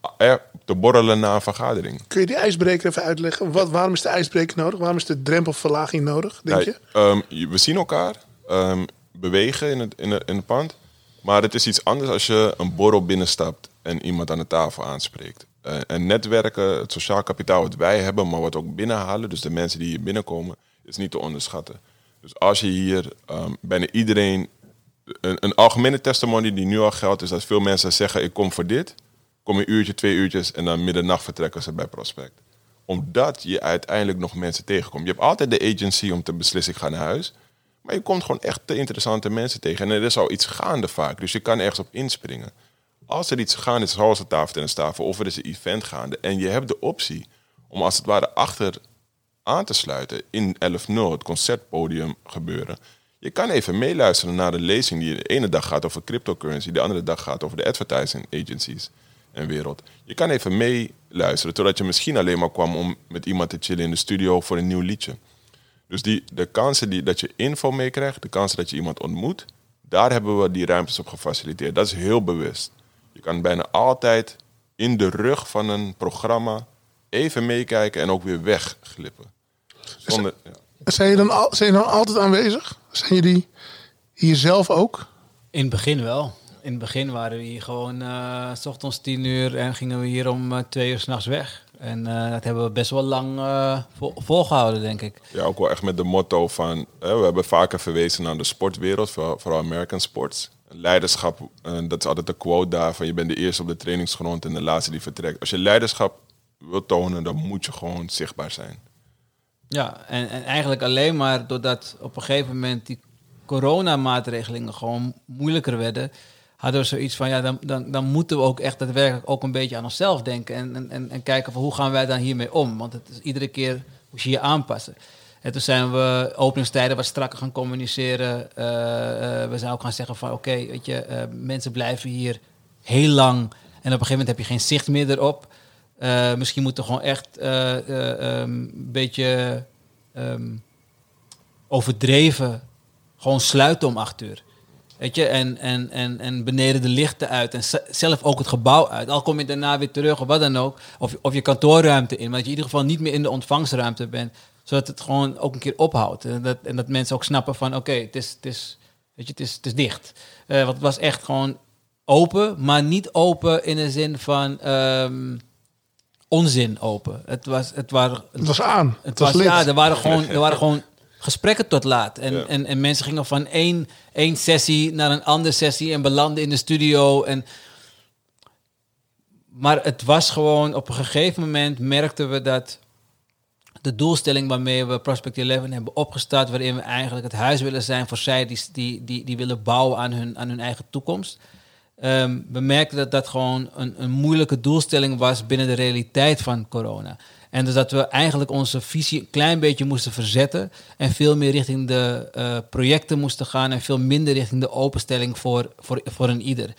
te borrelen na een vergadering.
Kun je die ijsbreker even uitleggen? Wat, waarom is de ijsbreker nodig? Waarom is de drempelverlaging nodig, denk je?
Ja, um, we zien elkaar um, bewegen in het, in, het, in het pand. Maar het is iets anders als je een borrel binnenstapt en iemand aan de tafel aanspreekt. Uh, en netwerken, het sociaal kapitaal wat wij hebben, maar wat ook binnenhalen, dus de mensen die hier binnenkomen, is niet te onderschatten. Dus als je hier um, bijna iedereen. Een, een algemene testimony die nu al geldt, is dat veel mensen zeggen: Ik kom voor dit. Kom een uurtje, twee uurtjes en dan middernacht vertrekken ze bij Prospect. Omdat je uiteindelijk nog mensen tegenkomt. Je hebt altijd de agency om te beslissen: ik ga naar huis. Maar je komt gewoon echt te interessante mensen tegen. En er is al iets gaande vaak, dus je kan ergens op inspringen. Als er iets gaande is, zoals een tafeltennistafel of er is een event gaande... en je hebt de optie om als het ware achter aan te sluiten in 11.0, het concertpodium gebeuren... Je kan even meeluisteren naar de lezing die de ene dag gaat over cryptocurrency... de andere dag gaat over de advertising agencies en wereld. Je kan even meeluisteren, totdat je misschien alleen maar kwam om met iemand te chillen in de studio voor een nieuw liedje. Dus die, de kansen die, dat je info meekrijgt, de kansen dat je iemand ontmoet, Daar hebben we die ruimtes op gefaciliteerd. Dat is heel bewust. Je kan bijna altijd in de rug van een programma even meekijken en ook weer wegglippen. Zonder, ja.
Zijn je dan, al, zijn je dan altijd aanwezig? Zijn jullie hier zelf ook?
In het begin wel. In het begin waren we hier gewoon eh, s ochtends tien uur en gingen we hier om eh, twee uur s'nachts weg. En eh, dat hebben we best wel lang eh, vol- volgehouden, denk ik.
Ja, ook wel echt met de motto van... Hè, we hebben vaker verwezen naar de sportwereld, vooral, vooral American sports. Leiderschap, dat is altijd de quote daar van... je bent de eerste op de trainingsgrond en de laatste die vertrekt. Als je leiderschap wilt tonen, dan moet je gewoon zichtbaar zijn.
Ja, en, en eigenlijk alleen maar doordat op een gegeven moment die coronamaatregelingen gewoon moeilijker werden, hadden we zoiets van, ja, dan, dan, dan moeten we ook echt daadwerkelijk ook een beetje aan onszelf denken en, en- en, en kijken van hoe gaan wij dan hiermee om? Want het is iedere keer moet je je aanpassen. En toen zijn we openingstijden wat strakker gaan communiceren. Eh, eh, we zijn ook gaan zeggen van, oké, weet je, eh, mensen blijven hier heel lang en op een gegeven moment heb je geen zicht meer erop. Eh, misschien moeten we gewoon echt eh, eh, ehm, een beetje ehm, overdreven gewoon sluiten om acht uur. Weet je, en, en, en, en beneden de lichten uit. En zelf ook het gebouw uit. Al kom je daarna weer terug of wat dan ook. Of, of je kantoorruimte in. Dat je in ieder geval niet meer in de ontvangstruimte bent. Zodat het gewoon ook een keer ophoudt. En dat, en dat mensen ook snappen van oké, het, is, het, is, weet je, het, is, het is dicht. Eh, want het was echt gewoon open. Maar niet open in de zin van ehm, onzin open. Het was, het waren,
Het was aan. Het,
het
was,
ja, er waren gewoon, er waren gewoon gesprekken tot laat. En,
Ja.
en, en mensen gingen van één, één sessie naar een andere sessie en belanden in de studio. En, maar het was gewoon, op een gegeven moment merkten we dat de doelstelling waarmee we Prospect 11 hebben opgestart, waarin we eigenlijk het huis willen zijn voor zij die, die, die, die willen bouwen aan hun, aan hun eigen toekomst. Ehm, we merkten dat dat gewoon een, een moeilijke doelstelling was binnen de realiteit van corona. En dus dat we eigenlijk onze visie een klein beetje moesten verzetten en veel meer richting de eh, projecten moesten gaan en veel minder richting de openstelling voor, voor, voor een ieder.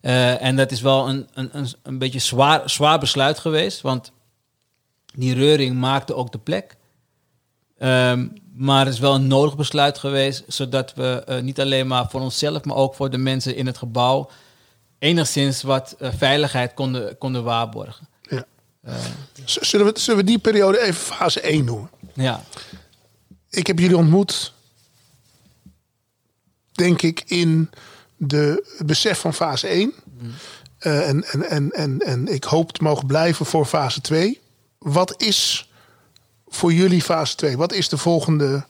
Eh, en dat is wel een, een, een, beetje zwaar, zwaar besluit geweest, want die reuring maakte ook de plek. Ehm, maar het is wel een nodig besluit geweest, zodat we eh, niet alleen maar voor onszelf, maar ook voor de mensen in het gebouw enigszins wat eh, veiligheid konden, konden waarborgen.
Ja.
Eh,
Zullen we, zullen we die periode even fase 1 noemen?
ja,
Ik heb jullie ontmoet, denk ik, in de, het besef van fase 1. Eh, en, en, en, en, en ik hoop te mogen blijven voor fase 2. Wat is voor jullie fase 2? Wat is de volgende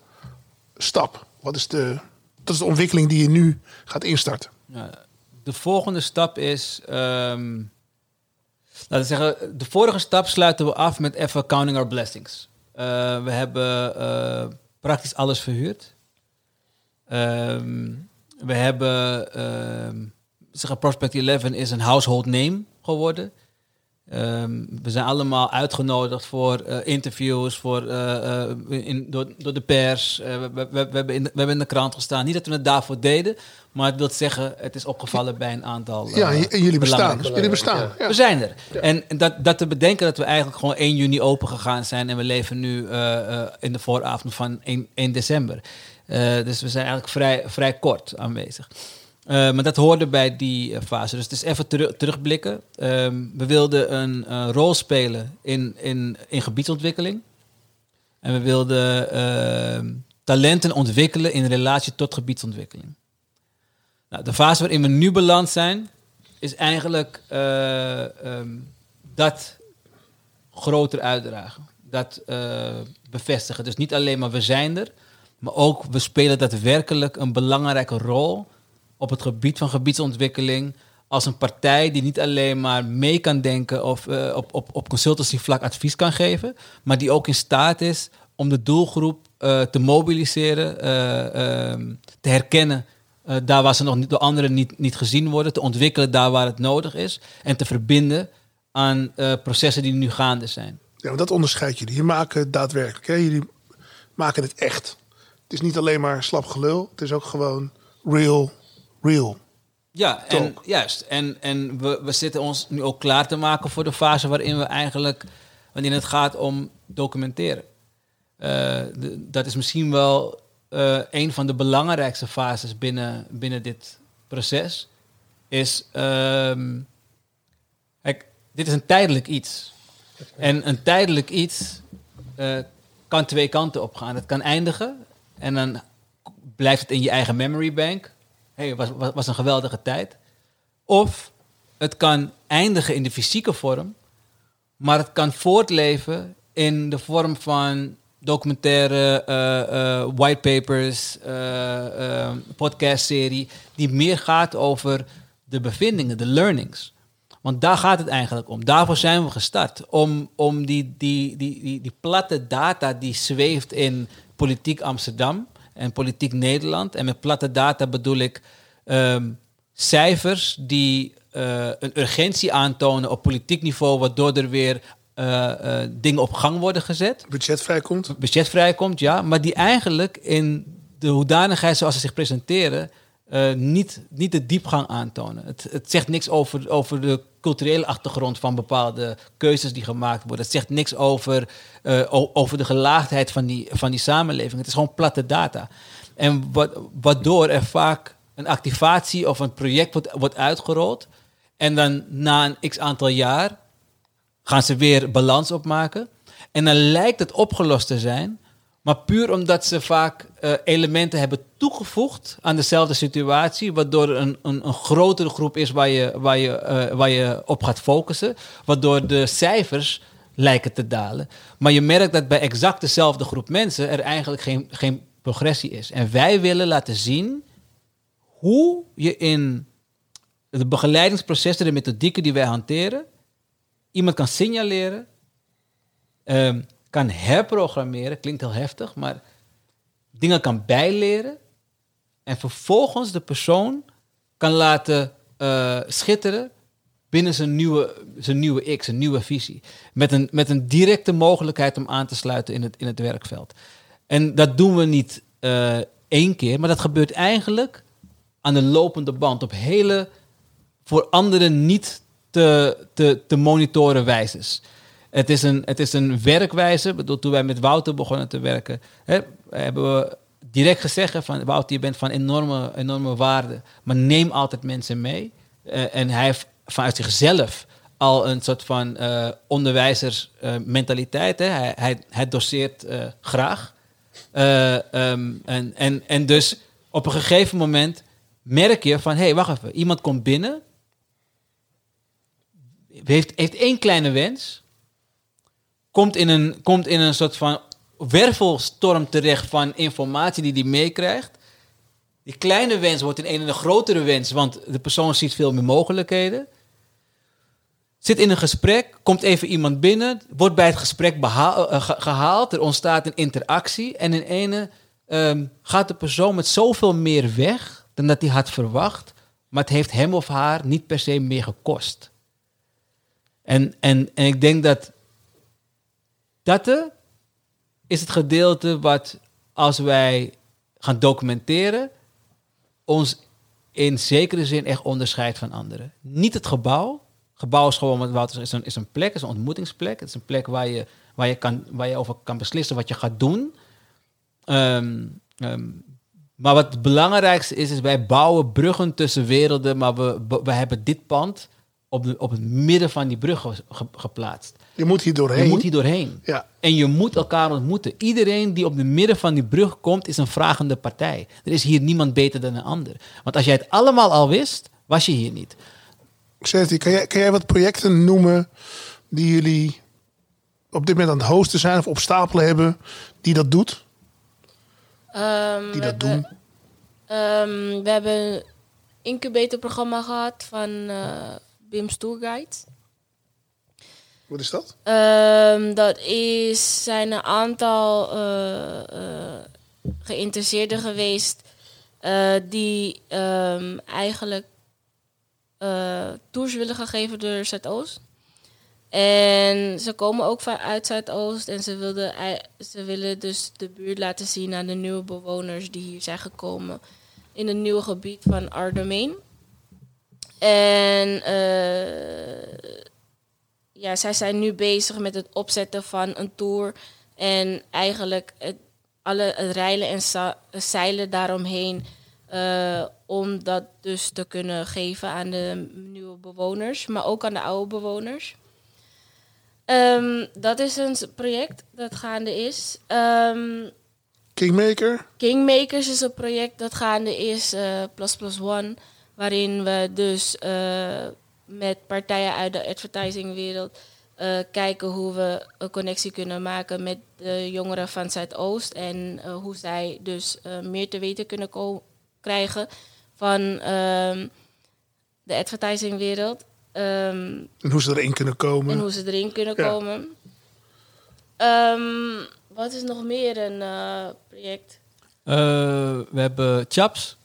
stap? Wat is de, dat is de ontwikkeling die je nu gaat instarten?
Ja, de volgende stap is. ehm, laten zeggen, de vorige stap sluiten we af met even counting our blessings. Eh, we hebben eh, praktisch alles verhuurd. Ehm, we hebben. zeggen, Prospect 11 is een household name geworden. Ehm, we zijn allemaal uitgenodigd voor eh, interviews voor, eh, eh, in, door, door de pers. We, we, we, hebben in de, we hebben in de krant gestaan. Niet dat we het daarvoor deden, maar het wil zeggen, het is opgevallen bij een aantal.
ja, en jullie bestaan.
belangrijke
Jullie bestaan. Ja.
we zijn er. En dat, dat te bedenken dat we eigenlijk gewoon 1 juni open gegaan zijn en we leven nu in de vooravond van 1, 1 december. Dus we zijn eigenlijk vrij, vrij kort aanwezig. Eh, maar dat hoorde bij die eh, fase. Dus het is even teru- terugblikken. Ehm, we wilden een eh, rol spelen in, in, in gebiedsontwikkeling. En we wilden ehm, talenten ontwikkelen in relatie tot gebiedsontwikkeling. Nou, de fase waarin we nu beland zijn, is eigenlijk eh, ehm, dat groter uitdragen. Dat bevestigen. Dus niet alleen maar we zijn er, maar ook we spelen daadwerkelijk een belangrijke rol op het gebied van gebiedsontwikkeling. Als een partij die niet alleen maar mee kan denken of eh, op, op, op consultancyvlak advies kan geven, maar die ook in staat is om de doelgroep eh, te mobiliseren, eh, ehm, te herkennen daar waar ze nog niet, door anderen niet, niet gezien worden, te ontwikkelen daar waar het nodig is en te verbinden aan processen die nu gaande zijn.
Ja, dat onderscheidt jullie. Je maken daadwerkelijk. Hè? Jullie maken het echt. Het is niet alleen maar slap gelul. Het is ook gewoon real, real.
Ja, en, juist. En, en we, we zitten ons nu ook klaar te maken voor de fase waarin we eigenlijk, wanneer het gaat om documenteren. Eh, de- dat is misschien wel eh, een van de belangrijkste fases binnen, binnen dit proces is. ehm, kijk, dit is een tijdelijk iets. En een tijdelijk iets eh, kan twee kanten op gaan. Het kan eindigen en dan blijft het in je eigen memory bank. Hey, was, was, een geweldige tijd. Of het kan eindigen in de fysieke vorm, maar het kan voortleven in de vorm van documentaire, eh, eh, whitepapers, uh, podcastserie, die meer gaat over de bevindingen, de learnings. Want daar gaat het eigenlijk om. Daarvoor zijn we gestart. Om, om die, die, die, die, die platte data die zweeft in politiek Amsterdam en politiek Nederland. En met platte data bedoel ik ehm, cijfers die uh, een urgentie aantonen op politiek niveau, waardoor er weer uh, uh, dingen op gang worden gezet.
Budget vrijkomt.
Budget vrijkomt, ja. Maar die eigenlijk in de hoedanigheid zoals ze zich presenteren, niet, niet de diepgang aantonen. Het, het zegt niks over, over de culturele achtergrond van bepaalde keuzes die gemaakt worden. Het zegt niks over, over de gelaagdheid van die, van die samenleving. Het is gewoon platte data. En wat, waardoor er vaak een activatie of een project wordt, wordt uitgerold. En dan na een x aantal jaar gaan ze weer balans opmaken. En dan lijkt het opgelost te zijn. Maar puur omdat ze vaak uh, elementen hebben toegevoegd aan dezelfde situatie. Waardoor er een, een, een grotere groep is waar je, waar, je, uh, waar je op gaat focussen. Waardoor de cijfers lijken te dalen. Maar je merkt dat bij exact dezelfde groep mensen er eigenlijk geen, geen progressie is. En wij willen laten zien hoe je in de begeleidingsprocessen, de methodieken die wij hanteren, iemand kan signaleren, um, kan herprogrammeren, klinkt heel heftig, maar dingen kan bijleren en vervolgens de persoon kan laten uh, schitteren binnen zijn nieuwe, zijn nieuwe X, een nieuwe visie. Met een, met een directe mogelijkheid om aan te sluiten in het, in het werkveld. En dat doen we niet uh, één keer, maar dat gebeurt eigenlijk aan de lopende band op hele voor anderen niet te, te, te monitoren wijzes. Het is een, het is een werkwijze. Bedoel, toen wij met Wouter begonnen te werken, hè, hebben we direct gezegd van Wouter, je bent van enorme, enorme waarde, maar neem altijd mensen mee. Uh, en hij heeft vanuit zichzelf al een soort van uh, onderwijzersmentaliteit. Uh, hij, hij, doseert graag. Um, en, en, en dus op een gegeven moment merk je van, hé, hey, wacht even, iemand komt binnen, heeft, heeft één kleine wens, komt in, een, komt in een soort van wervelstorm terecht van informatie die hij meekrijgt. Die kleine wens wordt in een, een grotere wens, want de persoon ziet veel meer mogelijkheden. Zit in een gesprek, komt even iemand binnen, wordt bij het gesprek uh, gehaald, er ontstaat een interactie en in ene um, gaat de persoon met zoveel meer weg dan dat hij had verwacht, maar het heeft hem of haar niet per se meer gekost. En, en, en ik denk dat dat is het gedeelte wat als wij gaan documenteren, ons in zekere zin echt onderscheidt van anderen. Niet het gebouw. Gebouw is gewoon, wat is een, is een plek, is een ontmoetingsplek. Het is een plek waar je, waar je, kan, waar je over kan beslissen wat je gaat doen. Um, um, maar wat het belangrijkste is, is wij bouwen bruggen tussen werelden, maar we, we hebben dit pand op, de, op het midden van die brug ge, ge, geplaatst.
Je moet hier doorheen.
Je moet hier doorheen.
Ja.
En je moet elkaar ontmoeten. Iedereen die op de midden van die brug komt, is een vragende partij. Er is hier niemand beter dan een ander. Want als jij het allemaal al wist, was je hier niet.
Serti, kan jij, kan jij wat projecten noemen die jullie op dit moment aan het hosten zijn of op stapelen hebben, die dat doet?
Um,
die dat
we
doen?
Um, we hebben een incubatorprogramma gehad van uh, Tourguide.
Wat is dat?
Um, dat is, zijn een aantal uh, uh, geïnteresseerden geweest uh, die um, eigenlijk tours willen gaan geven door Zuidoost. En ze komen ook vanuit Zuidoost en ze, wilden, ze willen dus de buurt laten zien aan de nieuwe bewoners die hier zijn gekomen in het nieuwe gebied van Ardemein. En uh, ja, zij zijn nu bezig met het opzetten van een tour. En eigenlijk het, alle het reilen en zeilen daaromheen. eh, om dat dus te kunnen geven aan de nieuwe bewoners, maar ook aan de oude bewoners. Ehm, dat is een project dat gaande is. Ehm,
Kingmaker.
Kingmakers is een project dat gaande is, eh Plus Plus One, waarin we dus eh, met partijen uit de advertisingwereld eh, kijken hoe we een connectie kunnen maken met de jongeren van Zuidoost en eh, hoe zij dus eh, meer te weten kunnen ko- krijgen van ehm, de advertisingwereld. Ehm,
En hoe ze erin kunnen komen.
en hoe ze erin kunnen
Ja.
komen. Ehm, wat is nog meer een eh, project?
Eh, we hebben Chaps.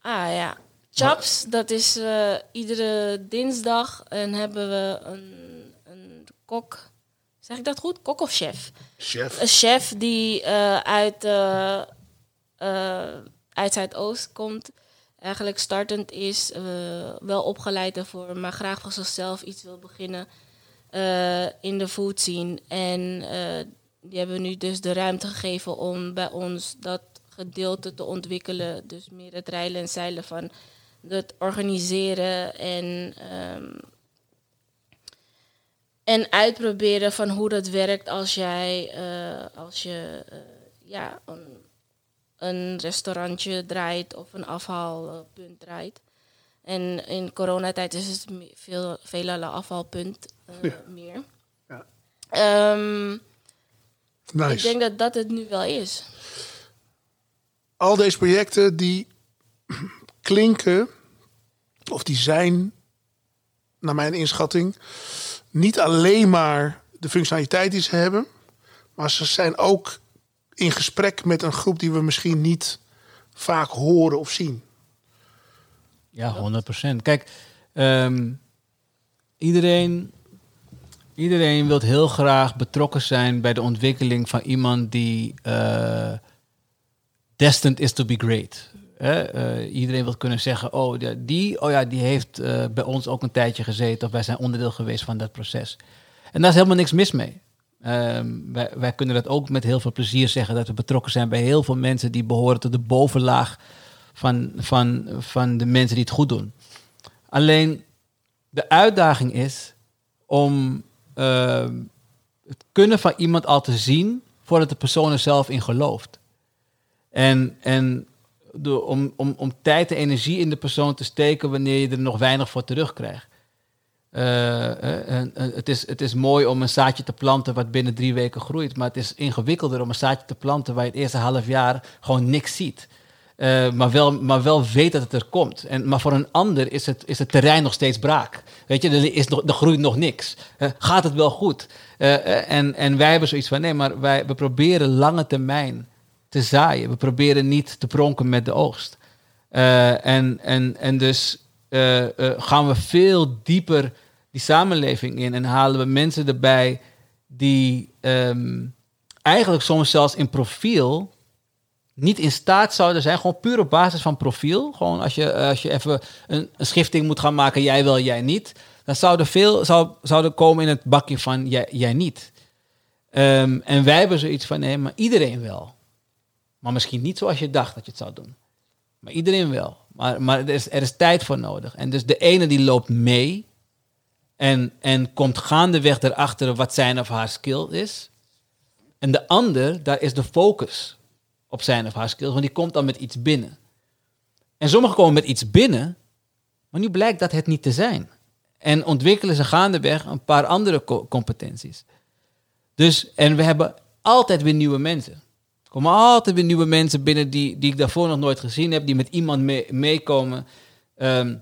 Ah ja, Chaps, dat is eh, iedere dinsdag en hebben we een, een kok. Zeg ik dat goed? Kok of chef?
Chef.
Een chef die eh, uit, eh, uit Zuidoost komt. Eigenlijk startend is, wel opgeleid daarvoor, maar graag voor zichzelf iets wil beginnen in de food scene. En die hebben we nu dus de ruimte gegeven om bij ons dat gedeelte te ontwikkelen. Dus meer het rijlen en zeilen van het organiseren en, ehm, en uitproberen van hoe dat werkt als jij eh, als je eh, ja, een, een restaurantje draait of een afhaalpunt draait. En in coronatijd is het veel, veelal afhaalpunt eh,
Ja.
meer.
Ja.
Ik
Nice.
denk dat dat het nu wel is.
Al deze projecten die klinken, of die zijn, naar mijn inschatting, niet alleen maar de functionaliteit die ze hebben, maar ze zijn ook in gesprek met een groep die we misschien niet vaak horen of zien.
Ja, 100%. Kijk, ehm, iedereen, iedereen wil heel graag betrokken zijn bij de ontwikkeling van iemand die eh, destined is to be great. Eh, iedereen wil kunnen zeggen, oh die, oh ja, die heeft eh, bij ons ook een tijdje gezeten of wij zijn onderdeel geweest van dat proces. En daar is helemaal niks mis mee. Ehm, wij, kunnen dat ook met heel veel plezier zeggen dat we betrokken zijn bij heel veel mensen die behoren tot de bovenlaag van, van, van de mensen die het goed doen. Alleen de uitdaging is om eh, het kunnen van iemand al te zien voordat de persoon er zelf in gelooft. En, en om, om, om tijd en energie in de persoon te steken wanneer je er nog weinig voor terugkrijgt. Eh, en, het, is, het is mooi om een zaadje te planten wat binnen drie weken groeit. Maar het is ingewikkelder om een zaadje te planten waar je het eerste half jaar gewoon niks ziet. Eh, maar, wel, maar wel weet dat het er komt. En, maar voor een ander is het, is het terrein nog steeds braak. Weet je, er, is nog, groeit nog niks. Eh, gaat het wel goed? En, en wij hebben zoiets van, nee, maar wij, we proberen lange termijn te zaaien. We proberen niet te pronken met de oogst. Eh, en, en, en dus eh, eh, gaan we veel dieper die samenleving in en halen we mensen erbij die ehm, eigenlijk soms zelfs in profiel niet in staat zouden zijn, gewoon puur op basis van profiel. Gewoon als je, als je even een, een schifting moet gaan maken, jij wel, jij niet. Dan zouden veel zou, zouden komen in het bakje van jij, jij niet. Ehm, en wij hebben zoiets van, nee, maar iedereen wel. Maar misschien niet zoals je dacht dat je het zou doen. Maar iedereen wel. Maar, maar er, is, er is tijd voor nodig. En dus de ene die loopt mee en, en komt gaandeweg erachter wat zijn of haar skill is. En de ander, daar is de focus op zijn of haar skills, want die komt dan met iets binnen. En sommigen komen met iets binnen, maar nu blijkt dat het niet te zijn. En ontwikkelen ze gaandeweg een paar andere co- competenties. Dus, en we hebben altijd weer nieuwe mensen. Komen altijd weer nieuwe mensen binnen die, die ik daarvoor nog nooit gezien heb, die met iemand mee- meekomen. ehm,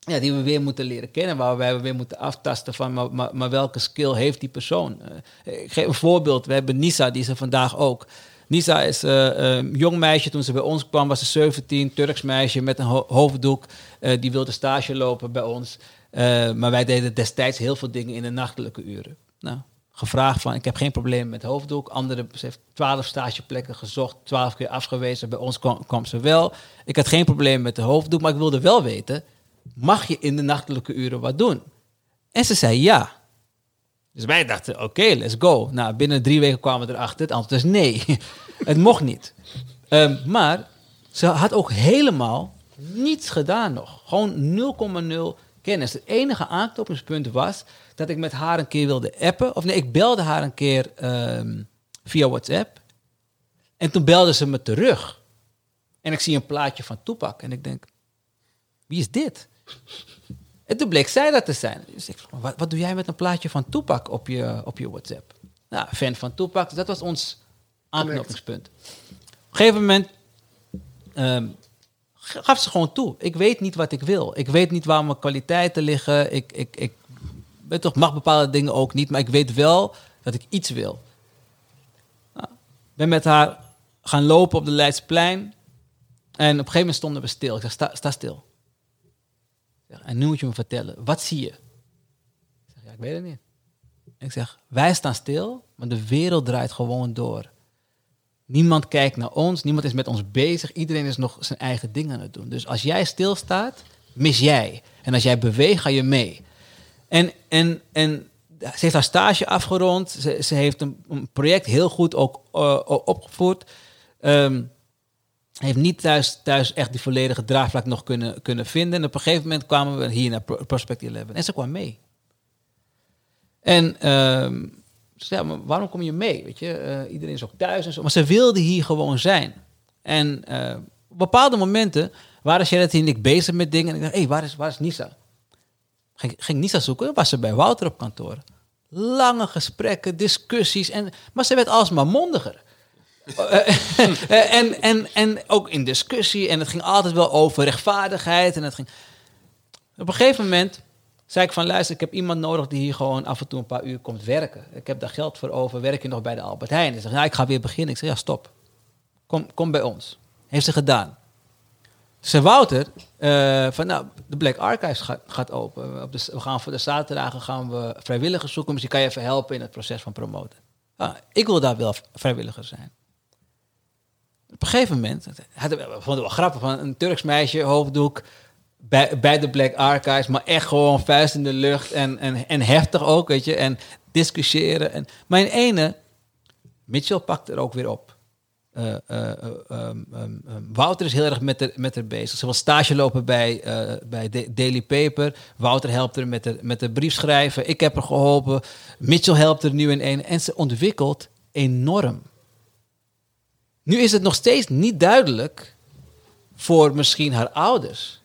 ja, die we weer moeten leren kennen, waar wij weer moeten aftasten van, maar, maar, welke skill heeft die persoon? Eh, ik geef een voorbeeld, we hebben Nisa, die is er vandaag ook. Nisa is eh, een jong meisje, toen ze bij ons kwam was ze 17, Turks meisje met een ho- hoofddoek. Eh, die wilde stage lopen bij ons. Maar wij deden destijds heel veel dingen in de nachtelijke uren. Nou, gevraagd van, ik heb geen probleem met hoofddoek. Andere, ze heeft twaalf stageplekken gezocht, twaalf keer afgewezen. Bij ons kwam, ze wel. Ik had geen probleem met de hoofddoek, maar ik wilde wel weten... mag je in de nachtelijke uren wat doen? En ze zei ja. Dus wij dachten, oké, let's go. Nou, binnen drie weken kwamen we erachter. Het antwoord is nee. het mocht niet. Ehm, maar ze had ook helemaal niets gedaan nog. Gewoon 0,0 kennis. Het enige aanknopingspunt was dat ik met haar een keer wilde appen. Of nee, ik belde haar een keer ehm, via WhatsApp. En toen belde ze me terug. En ik zie een plaatje van Toepak. En ik denk, wie is dit? En toen bleek zij dat te zijn. Dus ik vroeg, wat, wat doe jij met een plaatje van Toepak op je, op je WhatsApp? Nou, fan van Toepak. Dus dat was ons aanknopingspunt. Op een gegeven moment ehm, gaf ze gewoon toe. Ik weet niet wat ik wil. Ik weet niet waar mijn kwaliteiten liggen. Ik, ik, ik ben toch, mag bepaalde dingen ook niet. Maar ik weet wel dat ik iets wil. Nou, ben met haar gaan lopen op de Leidsplein. En op een gegeven moment stonden we stil. Ik zeg, sta, sta stil. Ik en nu moet je me vertellen, wat zie je? Ik zeg, ja, ik weet het niet. Ik zeg, wij staan stil, maar de wereld draait gewoon door. Niemand kijkt naar ons, niemand is met ons bezig. Iedereen is nog zijn eigen dingen aan het doen. Dus als jij stilstaat, mis jij. En als jij beweegt, ga je mee. En, en, en ze heeft haar stage afgerond. Ze, ze heeft een, een project heel goed ook uh, opgevoerd. Um, heeft niet thuis, thuis echt die volledige draagvlak nog kunnen, kunnen vinden. En op een gegeven moment kwamen we hier naar Prospect 11. En ze kwam mee. En um, ja, maar waarom kom je mee? Weet je, uh, iedereen is ook thuis en zo. Maar ze wilde hier gewoon zijn. En uh, op bepaalde momenten waren Charity en ik bezig met dingen. En ik dacht, hé, hey, waar, is, waar is Nisa? Ging, ging Nisa zoeken, was ze bij Wouter op kantoor. Lange gesprekken, discussies. En, maar ze werd alsmaar mondiger. en, en, en ook in discussie. En het ging altijd wel over rechtvaardigheid. En het ging... Op een gegeven moment zei ik van luister, ik heb iemand nodig die hier gewoon af en toe een paar uur komt werken. Ik heb daar geld voor over. Werk je nog bij de Albert Heijn? Hij zegt, ja, ik ga weer beginnen. Ik zeg, ja, stop. Kom, kom bij ons. Heeft ze gedaan. Ze Wouter, uh, van nou, de Black Archives gaat, gaat open. Op we gaan voor de zaterdagen gaan we vrijwilligers zoeken. Misschien kan je even helpen in het proces van promoten. Ah, ik wil daar wel vrijwilliger zijn. Op een gegeven moment, we vonden wel grappig, van een Turks meisje, hoofddoek, bij, bij de Black Archives, maar echt gewoon vuist in de lucht en, en, en heftig ook, weet je, en discussiëren. En, in ene, Mitchell pakt er ook weer op. Uh, uh, um, um, Wouter is heel erg met, de, met haar bezig. Ze wil stage lopen bij, bij Daily Paper. Wouter helpt er met de, met de brief schrijven. Ik heb haar geholpen. Mitchell helpt er nu in één. En ze ontwikkelt enorm. Nu is het nog steeds niet duidelijk voor misschien haar ouders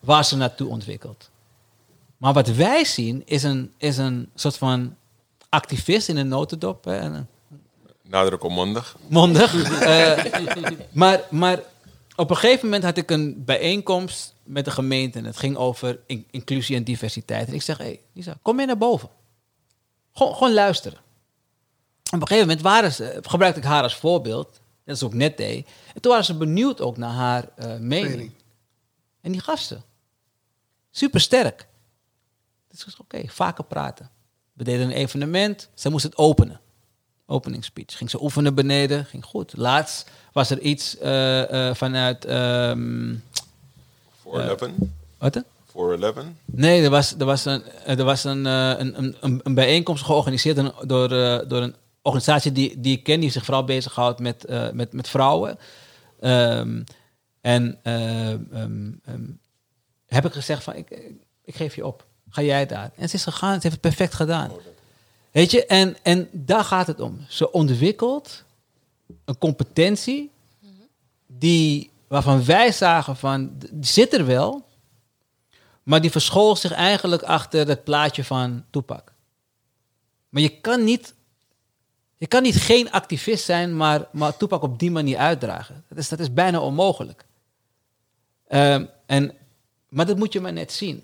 waar ze naartoe ontwikkelt. Maar wat wij zien is een, is een soort van activist in een notendop. Hè,
Nadruk op mondig.
Mondig. uh, maar, maar op een gegeven moment had ik een bijeenkomst met de gemeente. En het ging over in, inclusie en diversiteit. En ik zeg, hé hey, Lisa, kom mee naar boven. Gewoon, gewoon luisteren. op een gegeven moment waren ze, gebruikte ik haar als voorbeeld. Dat is ook net deed. En toen waren ze benieuwd ook naar haar uh, mening. mening. En die gasten. Super sterk. Dus oké, okay, vaker praten. We deden een evenement. Ze moest het openen. Opening speech. Ging ze oefenen beneden. Ging goed. Laatst was er iets uh, uh, vanuit... Um,
411?
wat?
411?
Nee, er was, er was, een, er was een, een, een, een bijeenkomst georganiseerd door, door een organisatie die, die ik ken, die zich vooral bezighoudt met, uh, met, met vrouwen. Um, en uh, um, um, heb ik gezegd van, ik, ik geef je op. Ga jij daar? En ze is gegaan, ze heeft het perfect gedaan. Weet je, en, en daar gaat het om. Ze ontwikkelt een competentie die, waarvan wij zagen van, die zit er wel, maar die verschool zich eigenlijk achter het plaatje van toepak. Maar je kan niet je kan niet geen activist zijn, maar, maar toepak op die manier uitdragen. Dat is, dat is bijna onmogelijk. Um, en, maar dat moet je maar net zien.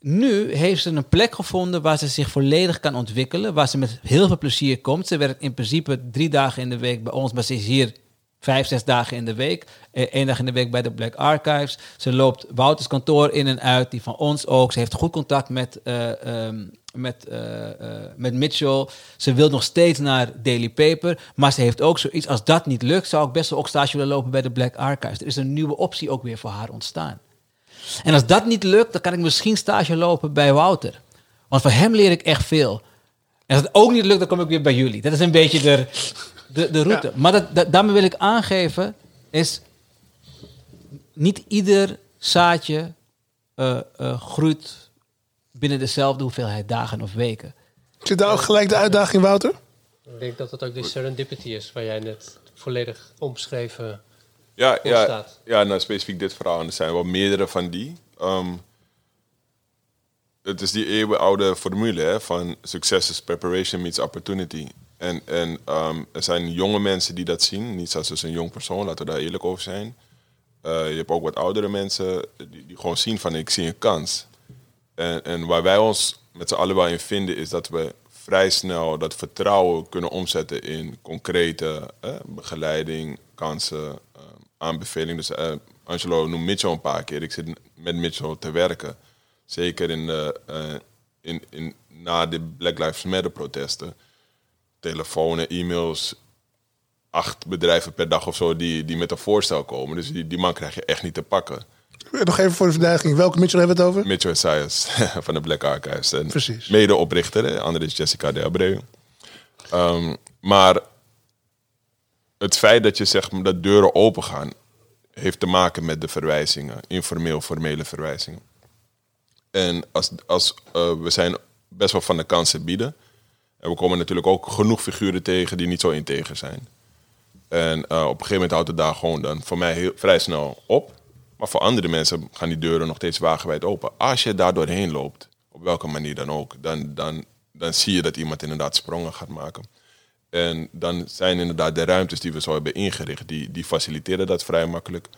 Nu heeft ze een plek gevonden waar ze zich volledig kan ontwikkelen, waar ze met heel veel plezier komt. Ze werkt in principe drie dagen in de week bij ons, maar ze is hier vijf, zes dagen in de week. Eén dag in de week bij de Black Archives. Ze loopt Wouters kantoor in en uit, die van ons ook. Ze heeft goed contact met, uh, um, met, uh, met Mitchell. Ze wil nog steeds naar Daily Paper. Maar ze heeft ook zoiets, als dat niet lukt, zou ik best wel ook stage willen lopen bij de Black Archives. Er is een nieuwe optie ook weer voor haar ontstaan. En als dat niet lukt, dan kan ik misschien stage lopen bij Wouter. Want van hem leer ik echt veel. En als het ook niet lukt, dan kom ik weer bij jullie. Dat is een beetje de, de, de route. Maar dat, dat- daarmee wil ik aangeven, is niet ieder zaadje eh, eh, groeit binnen dezelfde hoeveelheid dagen of weken.
Zit daar ook gelijk de uitdaging, Wouter?
Ik denk dat dat ook de serendipity is, waar jij net volledig omschreven
Ja, ja,
ontstaat.
ja nou, specifiek dit verhaal. En er zijn wel meerdere van die. Ehm, het is die eeuwenoude formule hè, van succes is preparation meets opportunity. En, en ehm, er zijn jonge mensen die dat zien. Niet zoals dus een jong persoon, laten we daar eerlijk over zijn. Eh, je hebt ook wat oudere mensen die, die gewoon zien van ik zie een kans. En, en waar wij ons met z'n allen wel in vinden is dat we vrij snel dat vertrouwen kunnen omzetten in concrete eh, begeleiding, kansen, eh, aanbeveling. Dus eh, Angelo noemt Mitchell een paar keer. Ik zit met Mitchell te werken. Zeker in, de, in, in, na de Black Lives Matter protesten. Telefoons, e-mails, acht bedrijven per dag of zo die, die met een voorstel komen. Dus die, die man krijg je echt niet te pakken.
Nog even voor de verduidelijking. Welke Mitchell hebben we het over?
Mitchell Esaias van de Black Archives. En
Precies.
Mede-oprichter, de andere is Jessica de Abreu. Ehm, maar het feit dat je zegt dat deuren open gaan, heeft te maken met de verwijzingen, informeel, formele verwijzingen. En als, als, eh, we zijn best wel van de kansen bieden. En we komen natuurlijk ook genoeg figuren tegen die niet zo integer zijn. En eh, op een gegeven moment houdt het daar gewoon dan voor mij heel, vrij snel op. Maar voor andere mensen gaan die deuren nog steeds wagenwijd open. Als je daar doorheen loopt, op welke manier dan ook, dan, dan, dan zie je dat iemand inderdaad sprongen gaat maken. En dan zijn inderdaad de ruimtes die we zo hebben ingericht, die, die faciliteren dat vrij makkelijk.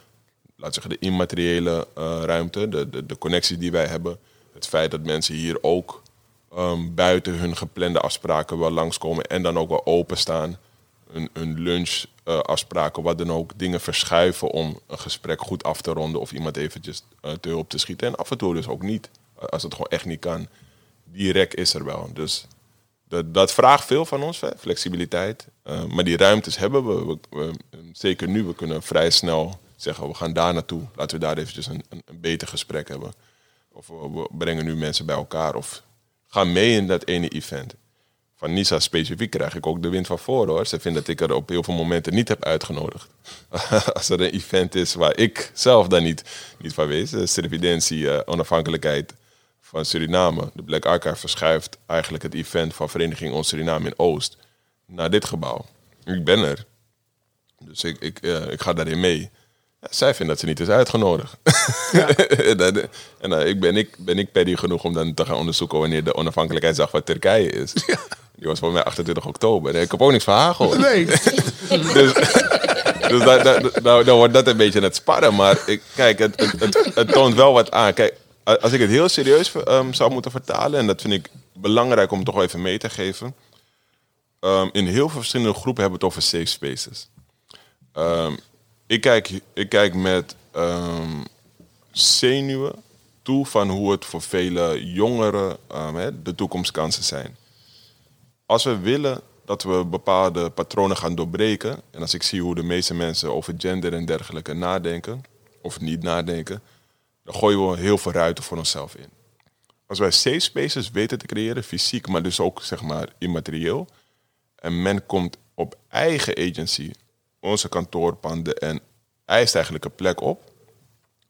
Laat zeggen, de immateriële eh, ruimte, de, de, de connecties die wij hebben. Het feit dat mensen hier ook ehm, buiten hun geplande afspraken wel langskomen en dan ook wel openstaan. Een, een lunchafspraken, wat dan ook, dingen verschuiven om een gesprek goed af te ronden of iemand eventjes eh, te hulp te schieten. En af en toe dus ook niet, eh, als het gewoon echt niet kan. Die is er wel. Dus dat, dat vraagt veel van ons, flexibiliteit. Eh, maar die ruimtes hebben we. We, Zeker nu, we kunnen vrij snel zeggen, we gaan daar naartoe. Laten we daar eventjes een, een, een beter gesprek hebben. Of we, we brengen nu mensen bij elkaar. Of gaan mee in dat ene event. Van Nisa specifiek krijg ik ook de wind van voor hoor. Ze vindt dat ik er op heel veel momenten niet heb uitgenodigd. Als er een event is waar ik zelf dan niet, niet van wees. De Servidentie, eh, onafhankelijkheid van Suriname. De Black Archive verschuift eigenlijk het event van Vereniging Ons Suriname in Oost naar dit gebouw. Ik ben er. Dus ik, ik, eh, ik ga daarin mee. Ja, zij vindt dat ze niet is uitgenodigd. en dan- en ik ben, ik, ben ik paddy genoeg om dan te gaan onderzoeken wanneer de onafhankelijkheidsdag van Turkije is. Die was voor mij 28 oktober. En ik heb ook niks van haar gehoord.
Nee.
Dus, dus nou, dan wordt dat een beetje het sparren. Maar ik, kijk, het, het, het, het toont wel wat aan. Kijk, als ik het heel serieus ehm, zou moeten vertalen... en dat vind ik belangrijk om toch even mee te geven... Ehm, in heel veel verschillende groepen hebben we het over safe spaces. Ehm, ik, kijk, ik kijk met ehm, zenuwen toe van hoe het voor vele jongeren ehm, de toekomstkansen zijn als we willen dat we bepaalde patronen gaan doorbreken, en als ik zie hoe de meeste mensen over gender en dergelijke nadenken, of niet nadenken, dan gooien we heel veel ruiten voor onszelf in. Als wij safe spaces weten te creëren, fysiek, maar dus ook zeg maar immaterieel, en men komt op eigen agency, onze kantoorpanden, en eist eigenlijk een plek op,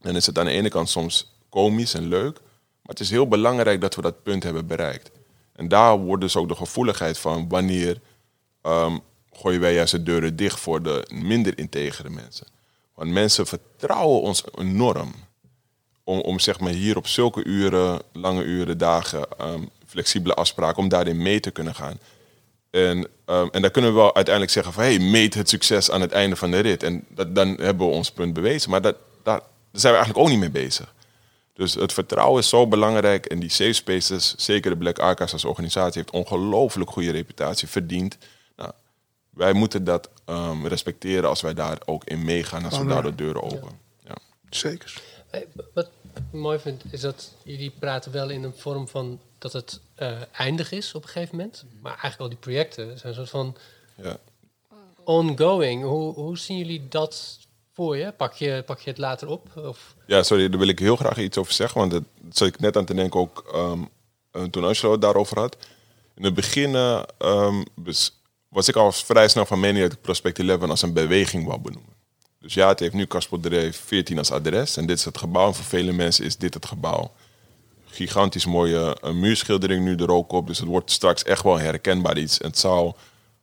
dan is het aan de ene kant soms komisch en leuk, maar het is heel belangrijk dat we dat punt hebben bereikt. En daar wordt dus ook de gevoeligheid van wanneer ehm, gooien wij juist de deuren dicht voor de minder integere mensen. Want mensen vertrouwen ons enorm om, om zeg maar hier op zulke uren, lange uren, dagen, ehm, flexibele afspraken, om daarin mee te kunnen gaan. En, ehm, en dan kunnen we wel uiteindelijk zeggen van... hey, meet het succes aan het einde van de rit. En dat, dan hebben we ons punt bewezen. Maar dat, daar, daar zijn we eigenlijk ook niet mee bezig. Dus het vertrouwen is zo belangrijk. En die safe spaces, zeker de Black Archives als organisatie... heeft ongelooflijk goede reputatie verdiend. Nou, wij moeten dat ehm, respecteren als wij daar ook in meegaan... als we daar de deuren open. Ja.
Zeker.
Hey, wat ik mooi vind, is dat jullie praten wel in een vorm van dat het eh, eindig is op een gegeven moment. Maar eigenlijk al die projecten zijn een soort van
Ja.
ongoing. Hoe, hoe zien jullie dat voor je? Pak je, pak je het later op? Of,
Ja, sorry, daar wil ik heel graag iets over zeggen. Want dat zat ik net aan te denken ook. ehm, eh, toen Angelo het daarover had. In het begin eh, ehm, bes- was ik al vrij snel van mening dat ik Prospect 11 als een beweging wou benoemen. Dus ja, het heeft nu Kaspodreef 14 als adres en dit is het gebouw. En voor vele mensen is dit het gebouw. Gigantisch mooie eh, muurschildering nu er ook op. Dus het wordt straks echt wel herkenbaar iets. Het zou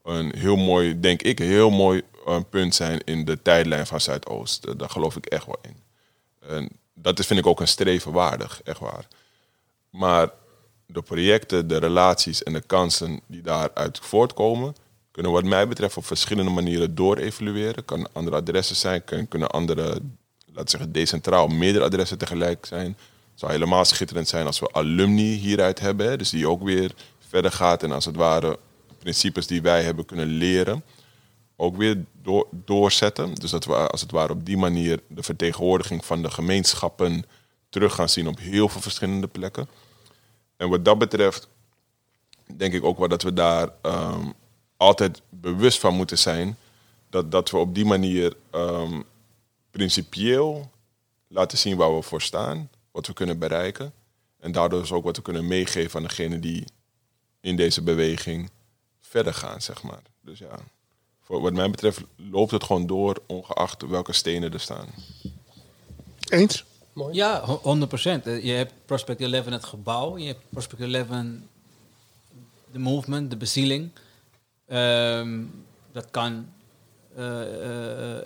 een heel mooi, denk ik, een heel mooi eh, punt zijn in de tijdlijn van Zuidoost. Eh, daar geloof ik echt wel in. En dat is, vind ik ook een streven waardig, echt waar. Maar de projecten, de relaties en de kansen die daaruit voortkomen, kunnen wat mij betreft op verschillende manieren doorevalueren. Kan andere adressen zijn, kunnen, andere, laten zeggen, decentraal meerdere adressen tegelijk zijn. Zou helemaal schitterend zijn als we alumni hieruit hebben, dus die ook weer verder gaat en als het ware principes die wij hebben kunnen leren ook weer door, doorzetten. Dus dat we als het ware op die manier de vertegenwoordiging van de gemeenschappen terug gaan zien op heel veel verschillende plekken. En wat dat betreft denk ik ook wel dat we daar ehm, altijd bewust van moeten zijn. Dat, dat we op die manier ehm, principieel laten zien waar we voor staan, wat we kunnen bereiken. En daardoor dus ook wat we kunnen meegeven aan degene die in deze beweging verder gaan, zeg maar. Dus ja, voor wat mij betreft loopt het gewoon door, ongeacht welke stenen er staan.
Eens?
Mooi.
Ja, ho- 100 procent. Je hebt Prospect 11 het gebouw, je hebt Prospect 11 de movement, de bezieling. Ehm, dat kan eh, eh,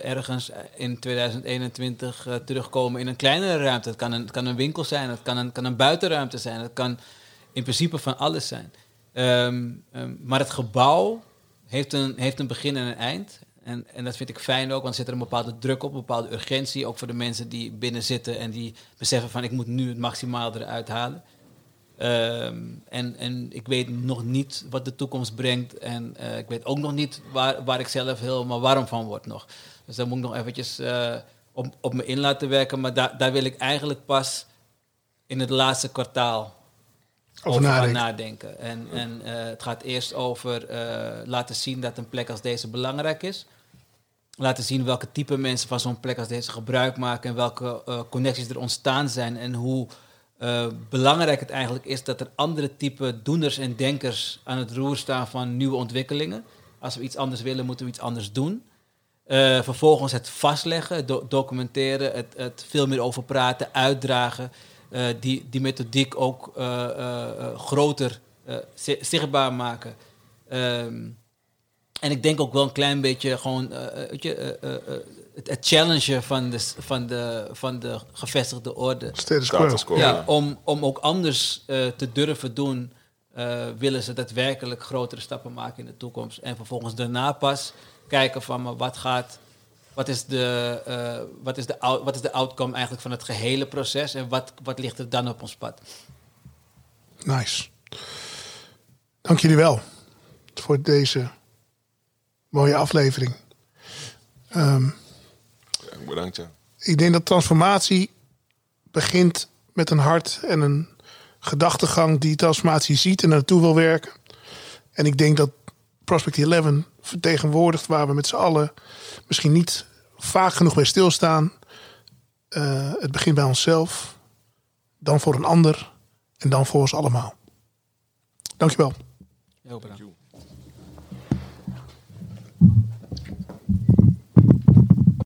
ergens in 2021 eh, terugkomen in een kleinere ruimte. Het kan een, kan een winkel zijn, het kan een, kan een buitenruimte zijn, het kan in principe van alles zijn. Ehm, ehm, maar het gebouw heeft een, heeft een begin en een eind. En, en dat vind ik fijn ook, want zit er een bepaalde druk op, een bepaalde urgentie. Ook voor de mensen die binnen zitten en die beseffen van ik moet nu het maximaal eruit halen. Ehm, en, en ik weet nog niet wat de toekomst brengt. En eh, ik weet ook nog niet waar, waar ik zelf helemaal warm van word nog. Dus daar moet ik nog eventjes eh, op, op me in laten werken. Maar daar daar wil ik eigenlijk pas in het laatste kwartaal
Over nadenken.
nadenken. En, en eh, het gaat eerst over laten zien dat een plek als deze belangrijk is. Laten zien welke type mensen van zo'n plek als deze gebruik maken en welke connecties er ontstaan zijn en hoe eh, belangrijk het eigenlijk is dat er andere type doeners en denkers aan het roer staan van nieuwe ontwikkelingen. Als we iets anders willen, moeten we iets anders doen. Eh, vervolgens het vastleggen, documenteren, het, het veel meer over praten, uitdragen. eh, die, die methodiek ook groter zi- zichtbaar maken. Ehm, en ik denk ook wel een klein beetje gewoon weet je, het, het challengen van de, van, de, van de gevestigde orde.
Status quo.
Status quo.
Ja, om, om ook anders eh, te durven doen, eh, willen ze daadwerkelijk grotere stappen maken in de toekomst. En vervolgens daarna pas kijken van maar wat gaat, wat is de, eh, wat is de, out- wat is de outcome eigenlijk van het gehele proces en wat, wat ligt er dan op ons pad.
Nice. Dank jullie wel voor deze mooie aflevering. Ehm,
Ja, bedankt, ja.
ik denk dat transformatie begint met een hart en een gedachtegang die transformatie ziet en naartoe wil werken. En ik denk dat Prospect 11 vertegenwoordigt waar we met z'n allen misschien niet vaak genoeg bij stilstaan. Eh, het begint bij onszelf, dan voor een ander en dan voor ons allemaal. Dankjewel.
Heel bedankt.